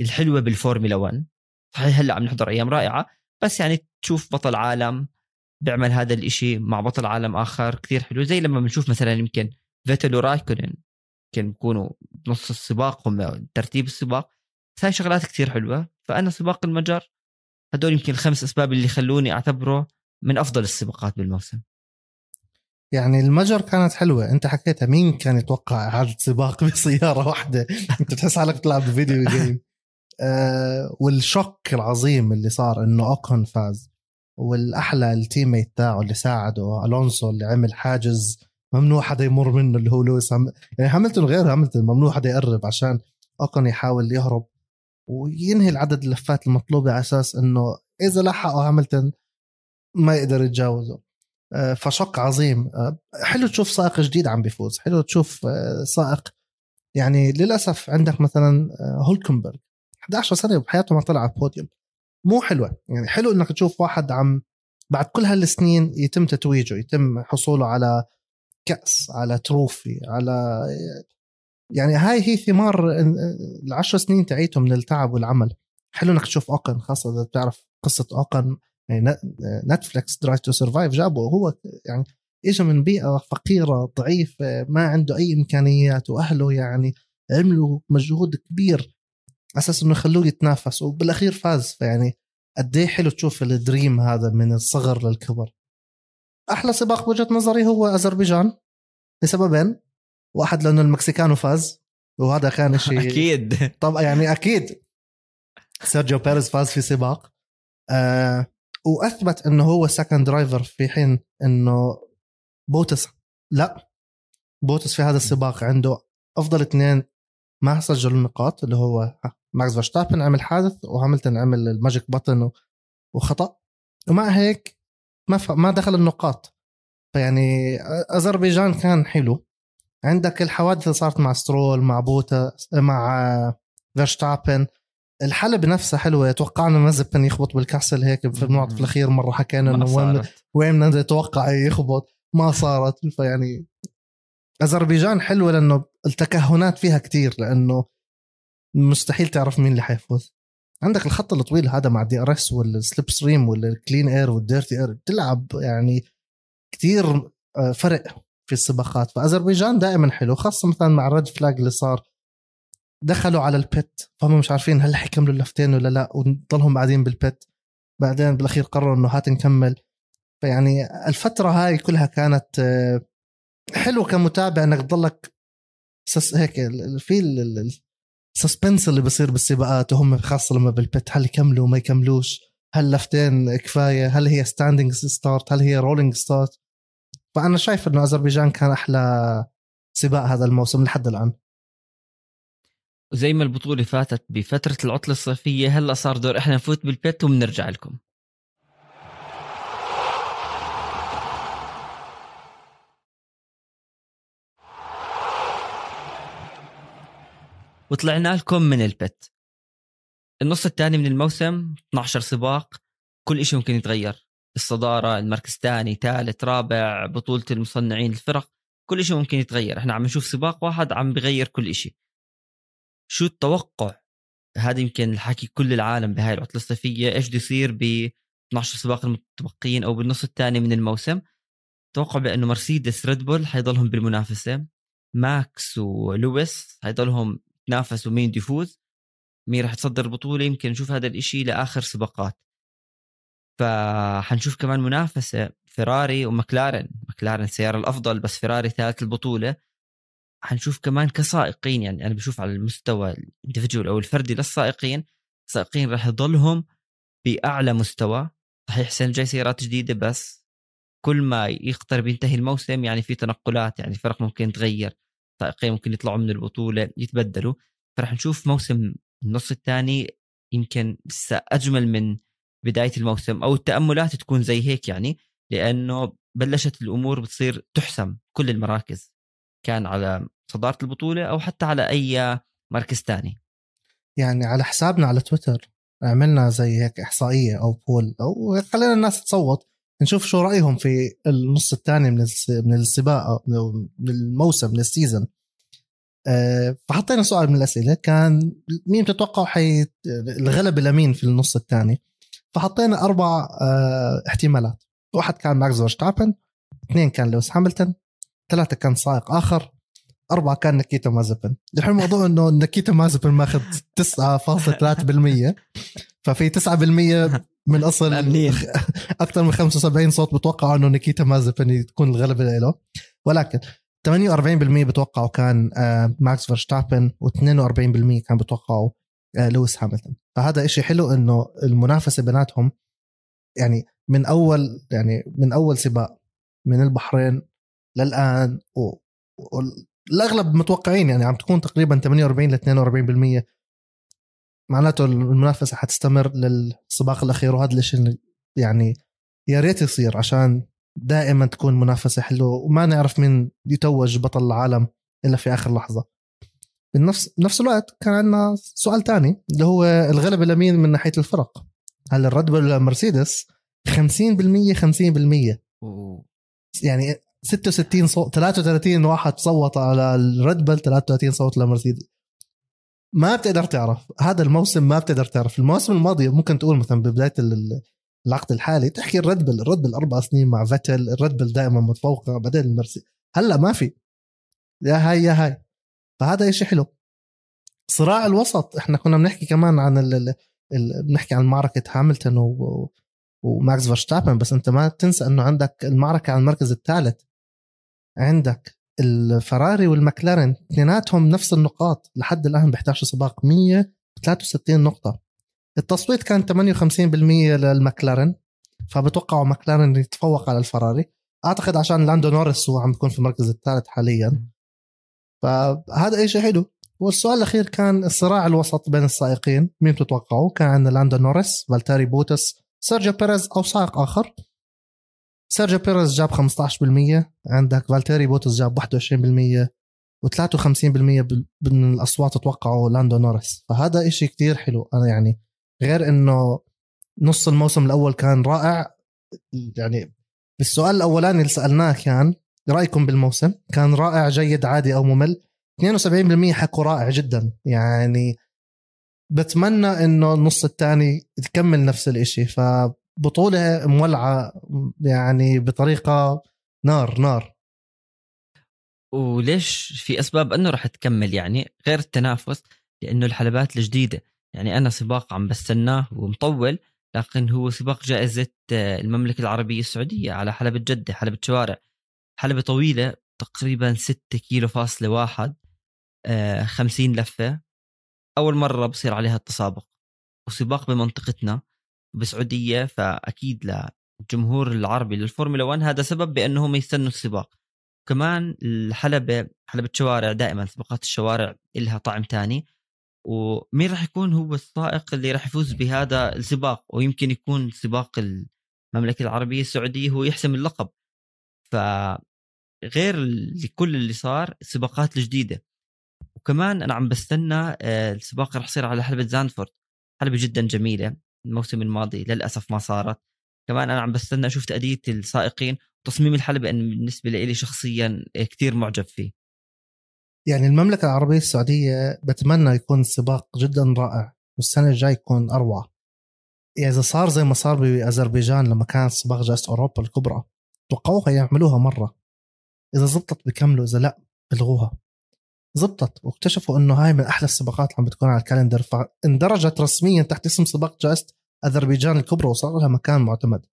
الحلوة بالفورمولا 1 صحيح هلأ عم نحضر أيام رائعة بس يعني تشوف بطل عالم بيعمل هذا الإشي مع بطل عالم آخر كثير حلو. زي لما بنشوف مثلا يمكن فيتل ورايكونن يمكن بيكونوا بنص السباق هم ترتيب السباق. بس هاي شغلات كثير حلوة. فأنا سباق المجر هدول يمكن الخمس أسباب اللي خلوني أعتبره من أفضل السباقات بالموسم. يعني المجر كانت حلوة. أنت حكيتها مين كان يتوقع هذا سباق *laughs* بسيارة واحدة؟ أنت بتحس حالك بتلعب video *laughs* game آه وال shock العظيم اللي صار إنه اوكون فاز والأحلى ال teammate تاعه اللي ساعده ألونسو اللي عمل حاجز ممنوع حدا يمر منه اللي هو لويس هم... يعني هاملتون غير هاملتون ممنوع حدا يقرب عشان اوكون يحاول يهرب. وينهي العدد اللفات المطلوبة على أساس إنه إذا لحقوا هاملتون ما يقدر يتجاوزه آه، فشق عظيم. آه، حلو تشوف سائق جديد عم بيفوز حلو تشوف آه، سائق يعني للأسف عندك مثلا هولكنبرغ. 11 سنة بحياته ما طلع على البوديوم. مو حلوة. يعني حلو إنك تشوف واحد عم بعد كل هالسنين يتم تتويجه يتم حصوله على كأس على تروفي على يعني هاي هي ثمار العشر سنين تعيته من التعب والعمل. حلو إنك تشوف أوكن خاصة إذا بتعرف قصة أوكن. يعني Netflix Drive to Survive جابه هو يعني اجى من بيئة فقيرة ضعيفة ما عنده أي إمكانيات وأهله يعني عملوا مجهود كبير. أساس إنه يخلوه يتنافس وبالأخير فاز. فيعني قد إيه حلو تشوف ال dream هذا من الصغر للكبر. أحلى سباق بوجهة نظري هو أذربيجان لسببين. واحد لأنه المكسيكانو فاز وهذا كان شيء *laughs* أكيد. طبعا يعني أكيد. سيرجيو بيريز فاز في سباق. آه وأثبت إنه هو second driver في حين إنه بوتس لا. بوتس في هذا السباق عنده أفضل اثنين ما سجلوا النقاط اللي هو ماكس فيرستابن عمل حادث وهاملتون عمل ال magic button وخطأ. ومع هيك ما ف... ما دخل النقاط. فيعني أذربيجان كان حلو. عندك الحوادث اللي صارت مع سترول مع بوتا مع فيرستابن. الحلبة نفسها حلوة. توقعنا مازبن يخبط بال castle هيك في المنعطف الأخير مرة حكينا إنه وين وين نتوقع يخبط. ما صارت. فيعني أذربيجان حلوة لأنه التكهنات فيها كتير لأنه مستحيل تعرف مين اللي حيفوز. عندك الخط الطويل هذا مع DRS وال slipstream وال clean air وال dirty air بتلعب يعني كتير آه، فرق في السباقات. فأذربيجان دائما حلو خاصة مثلا مع ال red flag اللي صار. دخلوا على ال pit فهم مش عارفين هل حيكملوا اللفتين ولا لا وضلهم قاعدين بال pit بعدين بالأخير قرروا إنه هات نكمل. فيعني الفترة هاي كلها كانت حلوة كمتابع إنك تضلك هيك في ال suspense اللي بصير بالسباقات وهم خاصة لما بال pit هل يكملوا؟ ما يكملوش. هل لفتين كفاية؟ هل هي standing start هل هي rolling start فأنا شايف إنه أذربيجان كان أحلى سباق هذا الموسم لحد الآن. وزي ما البطولة فاتت بفترة العطلة الصيفية هلأ صار دور إحنا نفوت بال pit وبنرجع لكم. وطلعنا لكم من البت النص الثاني من الموسم 12 سباق كل شيء ممكن يتغير. الصدارة المركز الثاني ثالث رابع بطولة المصنعين الفرق كل شيء ممكن يتغير. إحنا عم نشوف سباق واحد عم بغير كل شيء شو التوقع؟ هذا يمكن الحكي كل العالم بهاي العطلة الصيفية. إيش بده يصير ب 12 سباق المتبقيين أو بالنص الثاني من الموسم؟ توقع بأنه مرسيدس ريد بول حيضلهم بالمنافسة. ماكس ولويس حيضلهم يتنافسوا مين يفوز مين راح تصدر البطولة يمكن نشوف هذا الإشي لآخر سباقات. فحنشوف كمان منافسة فيراري ومكلارن. مكلارن السياره الأفضل بس فيراري ثالث البطولة. حنشوف كمان كسائقين يعني أنا بشوف على المستوى الاندفجوال أو الفردي للسائقين السائقين راح يضلهم بأعلى مستوى. صحيح السنة الجاي سيارات جديدة بس كل ما يقترب ينتهي الموسم يعني في تنقلات يعني فرق ممكن تغير. سائقين ممكن يطلعوا من البطولة يتبدلوا. فرح نشوف موسم النص الثاني يمكن لسه أجمل من بداية الموسم أو التأملات تكون زي هيك يعني لأنه بلشت الأمور بتصير تحسم كل المراكز كان على صدارة البطولة أو حتى على أي مركز ثاني. يعني على حسابنا على تويتر عملنا زي هيك إحصائية أو بول أو خلينا الناس تصوت. نشوف شو رأيهم في النص الثاني من من السباق من الموسم من ال season آه، فحطينا سؤال من الأسئلة. كان مين بتتوقعوا حي الغلبه لمين في النص الثاني؟ فحطينا أربع آه، احتمالات. واحد كان ماكس فيرستابن اثنين كان لويس هاملتون ثلاثة كان سائق آخر أربعة كان نكيتا مازبن. الحين الموضوع *laughs* إنه نكيتا مازبن ماخذ 9.3% ففي 9% *laughs* من مأمنين. *laughs* أكثر من 75 صوت بتوقعوا إنه نكيتا مازبن تكون الغلبة له ولكن 48% بتوقعوا كان آه، ماكس فيرستابن و42% كان بتوقعوا آه، لويس هاملتون فهذا إشي حلو إنه المنافسة بيناتهم يعني من أول يعني من أول سباق من البحرين للآن و... والأغلب متوقعين يعني عم تكون تقريبا 48 ل 42% معناته المنافسة حتستمر للسباق الأخير وهذا الشيء اللي يعني يا ريت يصير عشان دائما تكون منافسة حلوة وما نعرف مين يتوج بطل العالم إلا في آخر لحظة. بنفس بنفس الوقت كان عندنا سؤال تاني اللي هو الغلبه لمين من ناحية الفرق. هل ال Red Bull ولا مرسيدس 50% 50% و- يعني 66 صوت 33 واحد صوت على ال Red Bull 33 صوت لمرسيدس. ما بتقدر تعرف. هذا الموسم ما بتقدر تعرف. المواسم الماضيه ممكن تقول مثلا ببداية ال- العقد الحالي تحكي ال Red Bull ال Red Bull أربع سنين مع فيتل ال Red Bull دائما متفوقة بعدين المرسيدس هلأ ما في. يا هاي يا هاي. فهذا شيء حلو. صراع الوسط إحنا كنا بنحكي كمان عن ال ال ال بنحكي عن معركة هاملتون و- وماكس فيرستابن بس أنت ما تنسى إنه عندك المعركة على المركز الثالث. عندك الفراري والمكلارن اثنيناتهم نفس النقاط لحد الآن بيحتاجوا سباق 163 نقطة. التصويت كان 58% للمكلارن فبتوقعوا مكلارن يتفوق على الفراري. أعتقد عشان لاندو نورس هو عم بيكون في المركز الثالث حاليا. فهذا شيء حلو. والسؤال الأخير كان الصراع الوسط بين السائقين مين بتتوقعوا كان عندنا لاندو نورس فالتيري بوتس سيرجيو بيريز أو سائق آخر. سيرجيو بيريز جاب 15% عندك فالتيري بوتس جاب 21% و53% بال- من الأصوات توقعوا لاندو نورس فهذا إشي كتير حلو. أنا يعني غير إنه نص الموسم الأول كان رائع يعني السؤال الأولاني اللي سألناه كان رأيكم بالموسم؟ كان رائع جيد عادي أو ممل؟ 72% حكوا رائع جدا. يعني بتمنى إنه النص الثاني تكمل نفس الإشي. فبطولة مولعة يعني بطريقة نار نار. وليش في أسباب إنه راح تكمل؟ يعني غير التنافس لأنه الحلبات الجديدة. يعني أنا سباق عم بستناه ومطول لكن هو سباق جائزة آه، المملكة العربية السعودية على حلبة جدة حلبة شوارع. حلبة طويلة تقريبا 6 كيلو فاصلة واحد آه، 50 لفة. أول مرة بصير عليها التسابق. وسباق بمنطقتنا. بالسعوديه فأكيد للجمهور العربي للفورمولا 1 هذا سبب بأنهم يستنوا السباق. كمان الحلبة حلبة شوارع دائما سباقات الشوارع إلها طعم تاني. ومين راح يكون هو السائق اللي راح يفوز بهذا السباق؟ ويمكن يكون سباق المملكة العربية السعودية هو يحسم اللقب. فغير لكل اللي صار السباقات الجديدة وكمان أنا عم بستنى آه، السباق راح يصير على حلبة زانفورد. حلبة جدا جميلة. الموسم الماضي للأسف ما صارت. كمان أنا عم بستنى أشوف تأدية السائقين تصميم الحلبة أن بالنسبة لي شخصيا كتير معجب فيه. يعني المملكة العربية السعودية بتمنى يكون السباق جدا رائع والسنة الجاي يكون يعني إذا صار زي ما صار بأذربيجان لما كان سباق جائزة أوروبا الكبرى توقعوها يعملوها مرة. إذا زبطت بكملوا إذا لا بلغوها. زبطت واكتشفوا إنه هاي من أحلى السباقات اللي عم بتكون على ال calendar فاندرجت رسميا تحت اسم سباق جائزة أذربيجان الكبرى وصار لها مكان معتمد.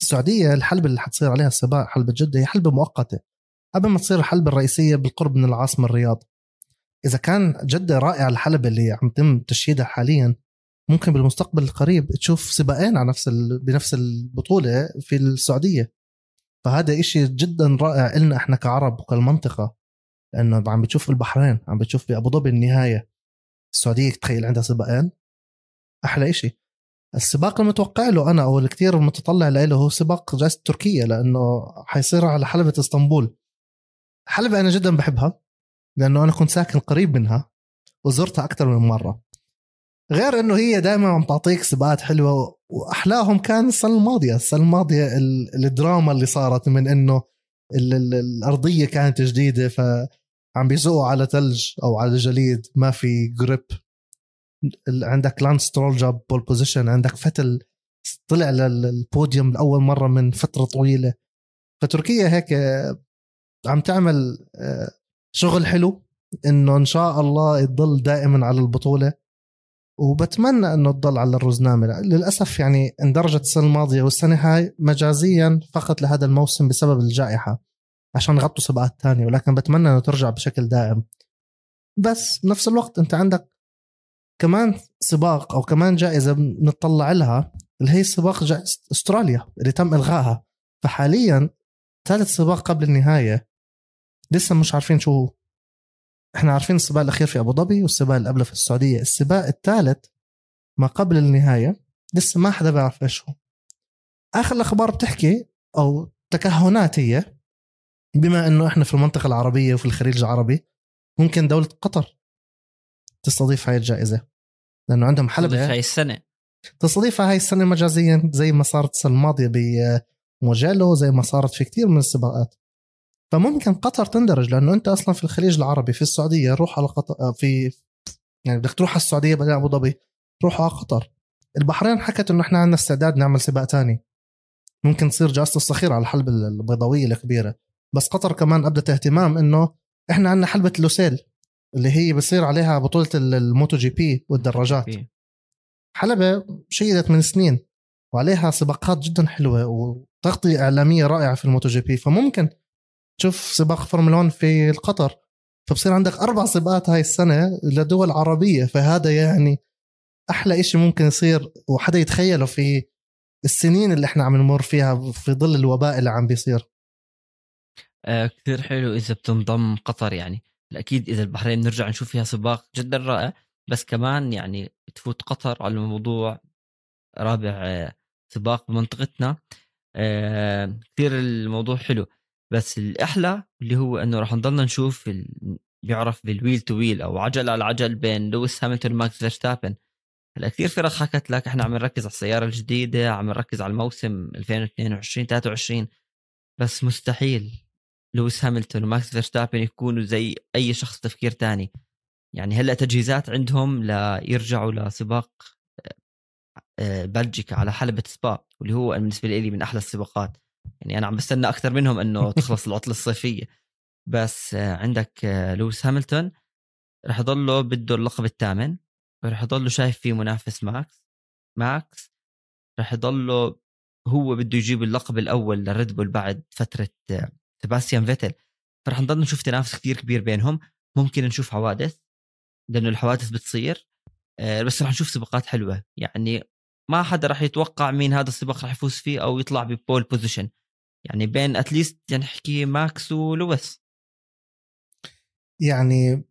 السعودية الحلبة اللي حتصير عليها السباق حلبة جدة هي حلبة مؤقتة قبل ما تصير الحلبة الرئيسية بالقرب من العاصمة الرياض. إذا كان جدة رائعة الحلبة اللي عم تم تشييدها حاليا ممكن بالمستقبل القريب تشوف سباقين على نفس ال... بنفس البطولة في السعودية. فهذا إشي جدا رائع إلنا إحنا كعرب وكالمنطقة. لأنه عم بتشوف البحرين عم بتشوف بأبو ظبي النهاية. السعودية تخيل عندها سباقين؟ أحلى إشي. السباق المتوقع له أنا أو الكثير متطلع له هو سباق جائزة تركيا لأنه حيصير على حلبة إسطنبول. حلبة أنا جدا بحبها لأنه أنا كنت ساكن قريب منها وزرتها أكثر من مرة. غير إنه هي دائما عم تعطيك سباقات حلوة وأحلاهم كان السنة الماضية. السنة الماضية ال- الدراما اللي صارت من ال- الأرضية كانت جديدة فعم بيزقوا على ثلج أو على جليد ما في grip عندك لانس سترول جاب pole position عندك فيتل طلع للبوديوم لأول مرة من فترة طويلة. فتركيا هيك آه، عم تعمل آه، شغل حلو إنه إن شاء الله تضل دائما على البطولة. وبتمنى إنه تضل على الرزنامة. للأسف يعني اندرجت السنة الماضية والسنة هاي مجازيا فقط لهذا الموسم بسبب الجائحة عشان يغطوا سباقات تانية ولكن بتمنى إنه ترجع بشكل دائم. بس بنفس الوقت أنت عندك كمان سباق أو كمان جائزة بنطلع لها اللي هي سباق جائزه أستراليا اللي تم إلغائها. فحاليا ثالث سباق قبل النهاية. لسه مش عارفين شو إحنا عارفين السباق الأخير في أبو ظبي والسباق اللي قبله في السعودية. السباق الثالث ما قبل النهاية لسه ما حدا بيعرف إيش هو. آخر الأخبار بتحكي أو تكهنات هي بما إنه إحنا في المنطقة العربية وفي الخليج العربي ممكن دولة قطر تستضيف هاي الجائزة. لأنه عندهم حلبة. هاي السنة. تستضيفها هاي السنة مجازيا زي ما صارت السنة الماضية بموجيلو زي ما صارت في كثير من السباقات. فممكن قطر تندرج لأنه أنت أصلا في الخليج العربي في السعودية روح على قطر في يعني بدك تروح على السعودية بعدين أبو ظبي روح على قطر. البحرين حكت إنه إحنا عندنا استعداد نعمل سباق تاني. ممكن تصير جائزه الصخير على الحلبة البيضاوية الكبيرة. بس قطر كمان أبدت اهتمام إنه إحنا عندنا حلبة لوسيل اللي هي بصير عليها بطولة ال MotoGP والدراجات. حلبة شيدت من سنين وعليها سباقات جدا حلوة وتغطية إعلامية رائعة في ال MotoGP. فممكن تشوف سباق فورمولا 1 في قطر فبصير عندك أربع سباقات هاي السنة لدول عربية فهذا يعني أحلى إشي ممكن يصير وحدا يتخيله في السنين اللي إحنا عم نمر فيها في ظل الوباء اللي عم بيصير. آه كثير حلو إذا بتنضم قطر يعني. أكيد إذا البحرين نرجع نشوف فيها سباق جدا رائع بس كمان يعني تفوت قطر على الموضوع رابع آه سباق بمنطقتنا. آه كثير الموضوع حلو. بس الأحلى اللي هو إنه راح نضلنا نشوف ال... بيعرف بال wheel to wheel أو عجل على عجل بين لويس هاملتون وماكس فيرستابن. هلأ كثير فرق حكت لك إحنا عم نركز على السيارة الجديدة عم نركز على الموسم 2022 23 بس مستحيل لويس هاملتون وماكس فيرستابن يكونوا زي أي شخص تفكير تاني. يعني هلأ تجهيزات عندهم ليرجعوا لسباق آه، بلجيكا على حلبة سبا واللي هو بالنسبة لي من أحلى السباقات. يعني أنا عم بستنى أكثر منهم أنه *laughs* تخلص العطلة الصيفية. بس آه، عندك آه، لويس هاملتون. رح يضله بده اللقب الثامن. رح يضله شايف فيه منافس ماكس ماكس. رح يضله هو بده يجيب اللقب الأول لريد بول بعد فترة سباستيان فيتل. فرح نضل نشوف تنافس كثير كبير بينهم. ممكن نشوف حوادث لأنه الحوادث بتصير. آه، بس رح نشوف سباقات حلوة. يعني ما حدا رح يتوقع مين هذا السباق رح يفوز فيه أو يطلع ب pole position يعني بين at least يعني نحكي ماكس ولويس. يعني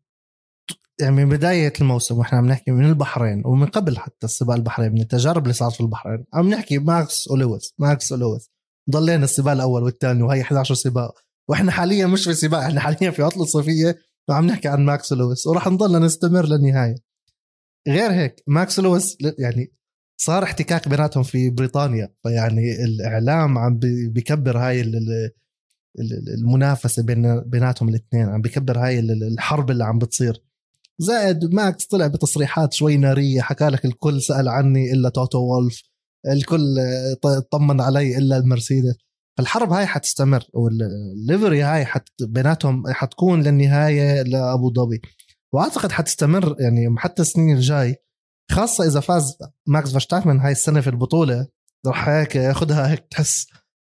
يعني من بداية الموسم وإحنا عم نحكي من البحرين ومن قبل حتى السباق البحرين من التجارب اللي صارت في البحرين عم نحكي ماكس ولويس ماكس ولويس. ضلينا السباق الأول والثاني وهي 11 سباق. وإحنا حاليا مش في سباق إحنا حاليا في عطلة صيفية وعم نحكي عن ماكس لويس وراح نضلنا نستمر للنهاية. غير هيك ماكس لويس يعني صار احتكاك بيناتهم في بريطانيا فيعني الإعلام عم بيكبر هاي المنافسة بين بيناتهم الاثنين عم بيكبر هاي الحرب اللي عم بتصير. زائد ماكس طلع بتصريحات شوي نارية حكى لك الكل سأل عني إلا توتو وولف الكل طمن علي إلا المرسيدس. الحرب هاي حتستمر وال rivalry هاي حت بيناتهم حتكون للنهاية لأبو ظبي. وأعتقد حتستمر يعني حتى السنين الجاي خاصة إذا فاز ماكس فيرستابن كمان هاي السنة في البطولة راح هيك ياخذها هيك تحس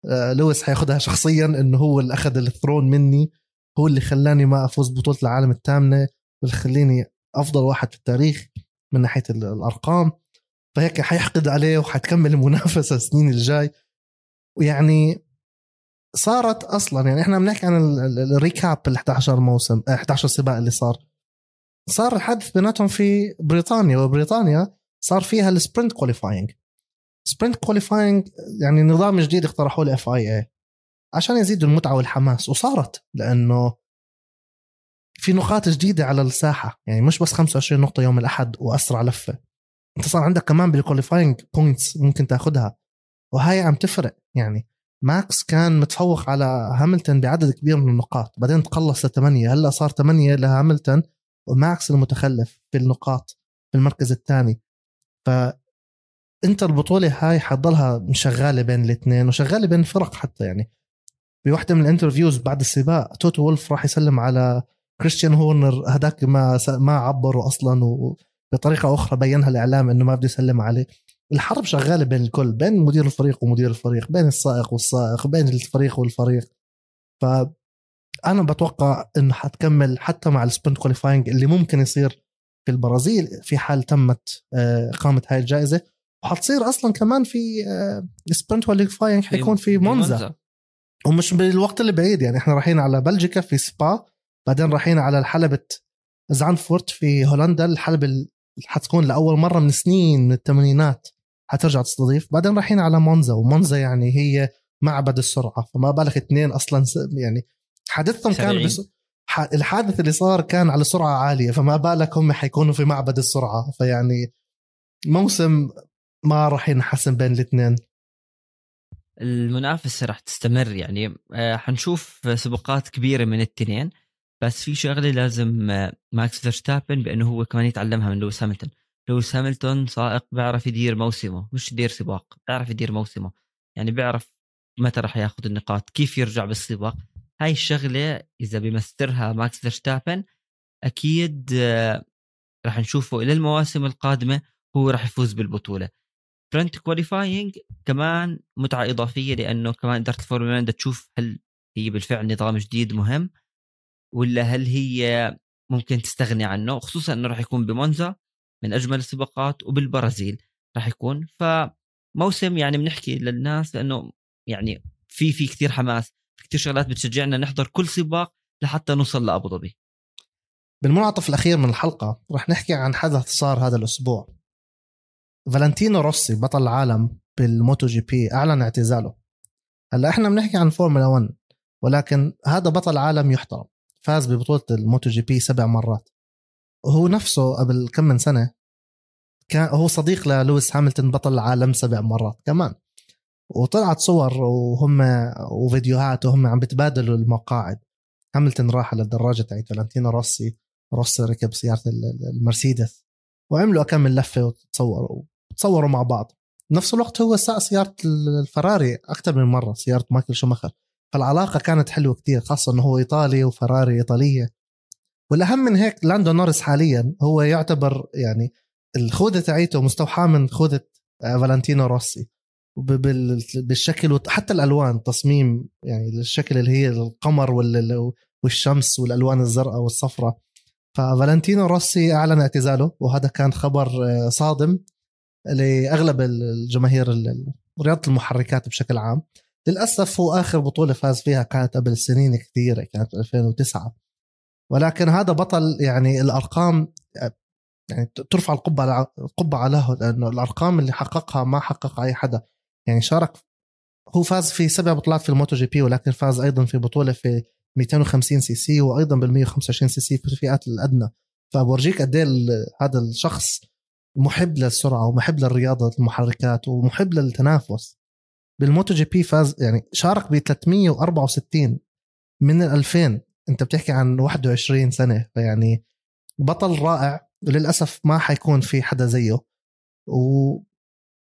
آه، لويس حياخذها شخصيا إنه هو اللي أخذ ال throne مني هو اللي خلاني ما أفوز ببطولة العالم الثامنة واللي خليني أفضل واحد في التاريخ من ناحية الأرقام. فهيك حيحقد عليه وحتكمل المنافسة السنين الجاي. ويعني صارت أصلا يعني إحنا بنحكي عن ال recap ال 11 موسم 11 آه، سباق اللي صار. صار الحدث بيناتهم في بريطانيا وبريطانيا صار فيها ال sprint qualifying sprint qualifying يعني نظام جديد اقترحوه ال FIA عشان يزيدوا المتعة والحماس وصارت لأنه في نقاط جديدة على الساحة يعني مش بس 25 نقطة يوم الأحد وأسرع لفة. أنت صار عندك كمان بال qualifying points ممكن تاخذها وهاي عم تفرق. يعني ماكس كان متفوق على هاملتون بعدد كبير من النقاط بعدين تقلص لثمانية هلأ صار ثمانية لهاملتون وماكس المتخلف في النقاط في المركز الثاني. ف انت البطولة هاي حتضلها شغالة بين الاثنين وشغالة بين الفرق حتى يعني. بوحدة من ال interviews بعد السباق توتو وولف راح يسلم على كريستيان هورنر هداك ما ما عبروا أصلا وبطريقة أخرى بينها الإعلام إنه ما بده يسلم عليه. الحرب شغالة بين الكل بين مدير الفريق ومدير الفريق بين السائق والسائق بين الفريق والفريق. ف أنا بتوقع إنه حتكمل حتى مع ال sprint qualifying اللي ممكن يصير في البرازيل في حال تمت آه، اقامه هاي الجائزة. وحتصير أصلا كمان في sprint qualifying حيكون في مونزا. ومش بالوقت اللي بعيد يعني إحنا رايحين على بلجيكا في سبا بعدين رايحين على حلبة زعنفورت في هولندا. الحلبة اللي حتكون لأول مرة من سنين من الثمانينات حترجع تستضيف. بعدين رايحين على مونزا ومونزا يعني هي معبد السرعة فما بالك اثنين أصلا يعني حادثهم كان بس الحادث اللي صار كان على سرعة عالية فما بالك هم حيكونوا في معبد السرعة. فيعني موسم ما راح ينحسن بين الاثنين. المنافسة راح تستمر يعني. آه، حنشوف سباقات كبيرة من التنين بس في شغلة لازم آه، ماكس فيرستابن بأنه هو كمان يتعلمها من لويس هاملتون. لويس هاملتون سائق بيعرف يدير موسمه مش يدير سباق بيعرف يدير موسمه. يعني بيعرف متى راح ياخذ النقاط كيف يرجع بالسباق. هاي الشغلة إذا بيمسترها ماكس فيرستابن أكيد آه، راح نشوفه إلى المواسم القادمة هو راح يفوز بالبطولة. ف sprint qualifying كمان متعة إضافية لأنه كمان إدارة الفورمولا 1 تشوف هل هي بالفعل نظام جديد مهم ولا هل هي ممكن تستغني عنه خصوصا إنه راح يكون بمونزا من أجمل السباقات وبالبرازيل راح يكون. فموسم يعني بنحكي للناس لأنه يعني في في كثير حماس. كثير شغلات بتشجعنا نحضر كل سباق لحتى نوصل لأبو ظبي. بالمنعطف الأخير من الحلقة راح نحكي عن حدث صار هذا الأسبوع. فالنتينو روسي بطل العالم بال MotoGP أعلن اعتزاله. هلأ إحنا بنحكي عن فورمولا 1 ولكن هذا بطل عالم يحترم. فاز ببطولة الموتو جي بي سبع مرات. وهو نفسه قبل كم من سنة كان هو صديق للويس هاملتون بطل العالم سبع مرات كمان. وطلعت صور وهم وفيديوهات وهم عم بتبادلوا المقاعد. هاملتون راح على الدراجه تاعت فالنتينو روسي روسي ركب سيارة المرسيدس. وعملوا كم لفة وتصوروا تصوروا مع بعض. نفس الوقت هو ساق سيارة الفراري أكثر من مرة سيارة مايكل شوماخر. فالعلاقة كانت حلوة كتير خاصة إنه هو إيطالي وفراري إيطالية. والأهم من هيك لاندو نورس حاليا هو يعتبر يعني الخوذة تاعيته مستوحاة من خوذة آه، فالنتينو روسي. بالشكل وحتى الألوان تصميم يعني الشكل اللي هي القمر والشمس والألوان الزرقاء والصفراء. ففالنتينو روسي أعلن اعتزاله وهذا كان خبر آه، صادم لأغلب الجماهير رياضة المحركات بشكل عام. للأسف هو آخر بطولة فاز فيها كانت قبل سنين كثيرة كانت 2009 ولكن هذا بطل يعني الأرقام يعني ترفع القبعة القبعة له لأنه الأرقام اللي حققها ما حققها أي حدا. يعني شارك هو فاز في سبع بطولات في الموتو جي بي ولكن فاز أيضا في بطولة في 250 سي سي وأيضا بال 125 سي سي في الفئات الأدنى. فبورجيك قد إيه هذا الشخص محب للسرعة ومحب للرياضة المحركات ومحب للتنافس. بالموتو جي بي فاز يعني شارك ب 364 من 2000 أنت بتحكي عن 21 سنة فيعني بطل رائع. وللاسف ما حيكون في حدا زيه. و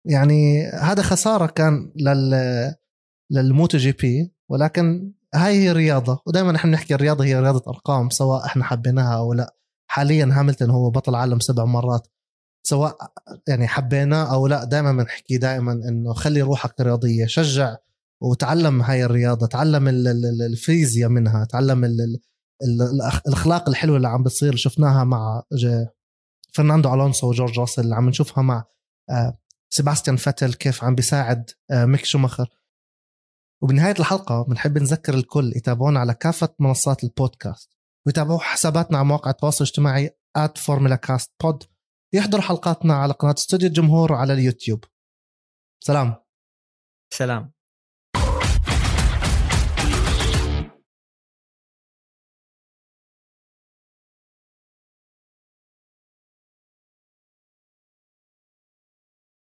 يعني هذا خسارة كان لل للموتو جي بي ولكن هاي هي الرياضة. ودائما إحنا بنحكي الرياضة هي رياضة أرقام سواء إحنا حبيناها أو لا. حاليا هاملتون هو بطل عالم سبع مرات. سواء يعني حبيناه أو لا دائما بنحكي دائما إنه خلي روحك رياضية. شجع وتعلم هاي الرياضة تعلم الفيزياء منها تعلم الأخلاق الحلوة اللي عم بتصير. شفناها مع فرناندو ألونسو وجورج راسل اللي عم نشوفها مع آه، سيباستيان فاتل كيف عم بيساعد آه، ميك شوماخر. وبنهاية الحلقة بنحب نذكر الكل يتابعونا على كافة منصات البودكاست ويتابعوا حساباتنا على مواقع التواصل الاجتماعي at بود يحضروا حلقاتنا على قناة استوديو الجمهور على اليوتيوب. سلام. سلام.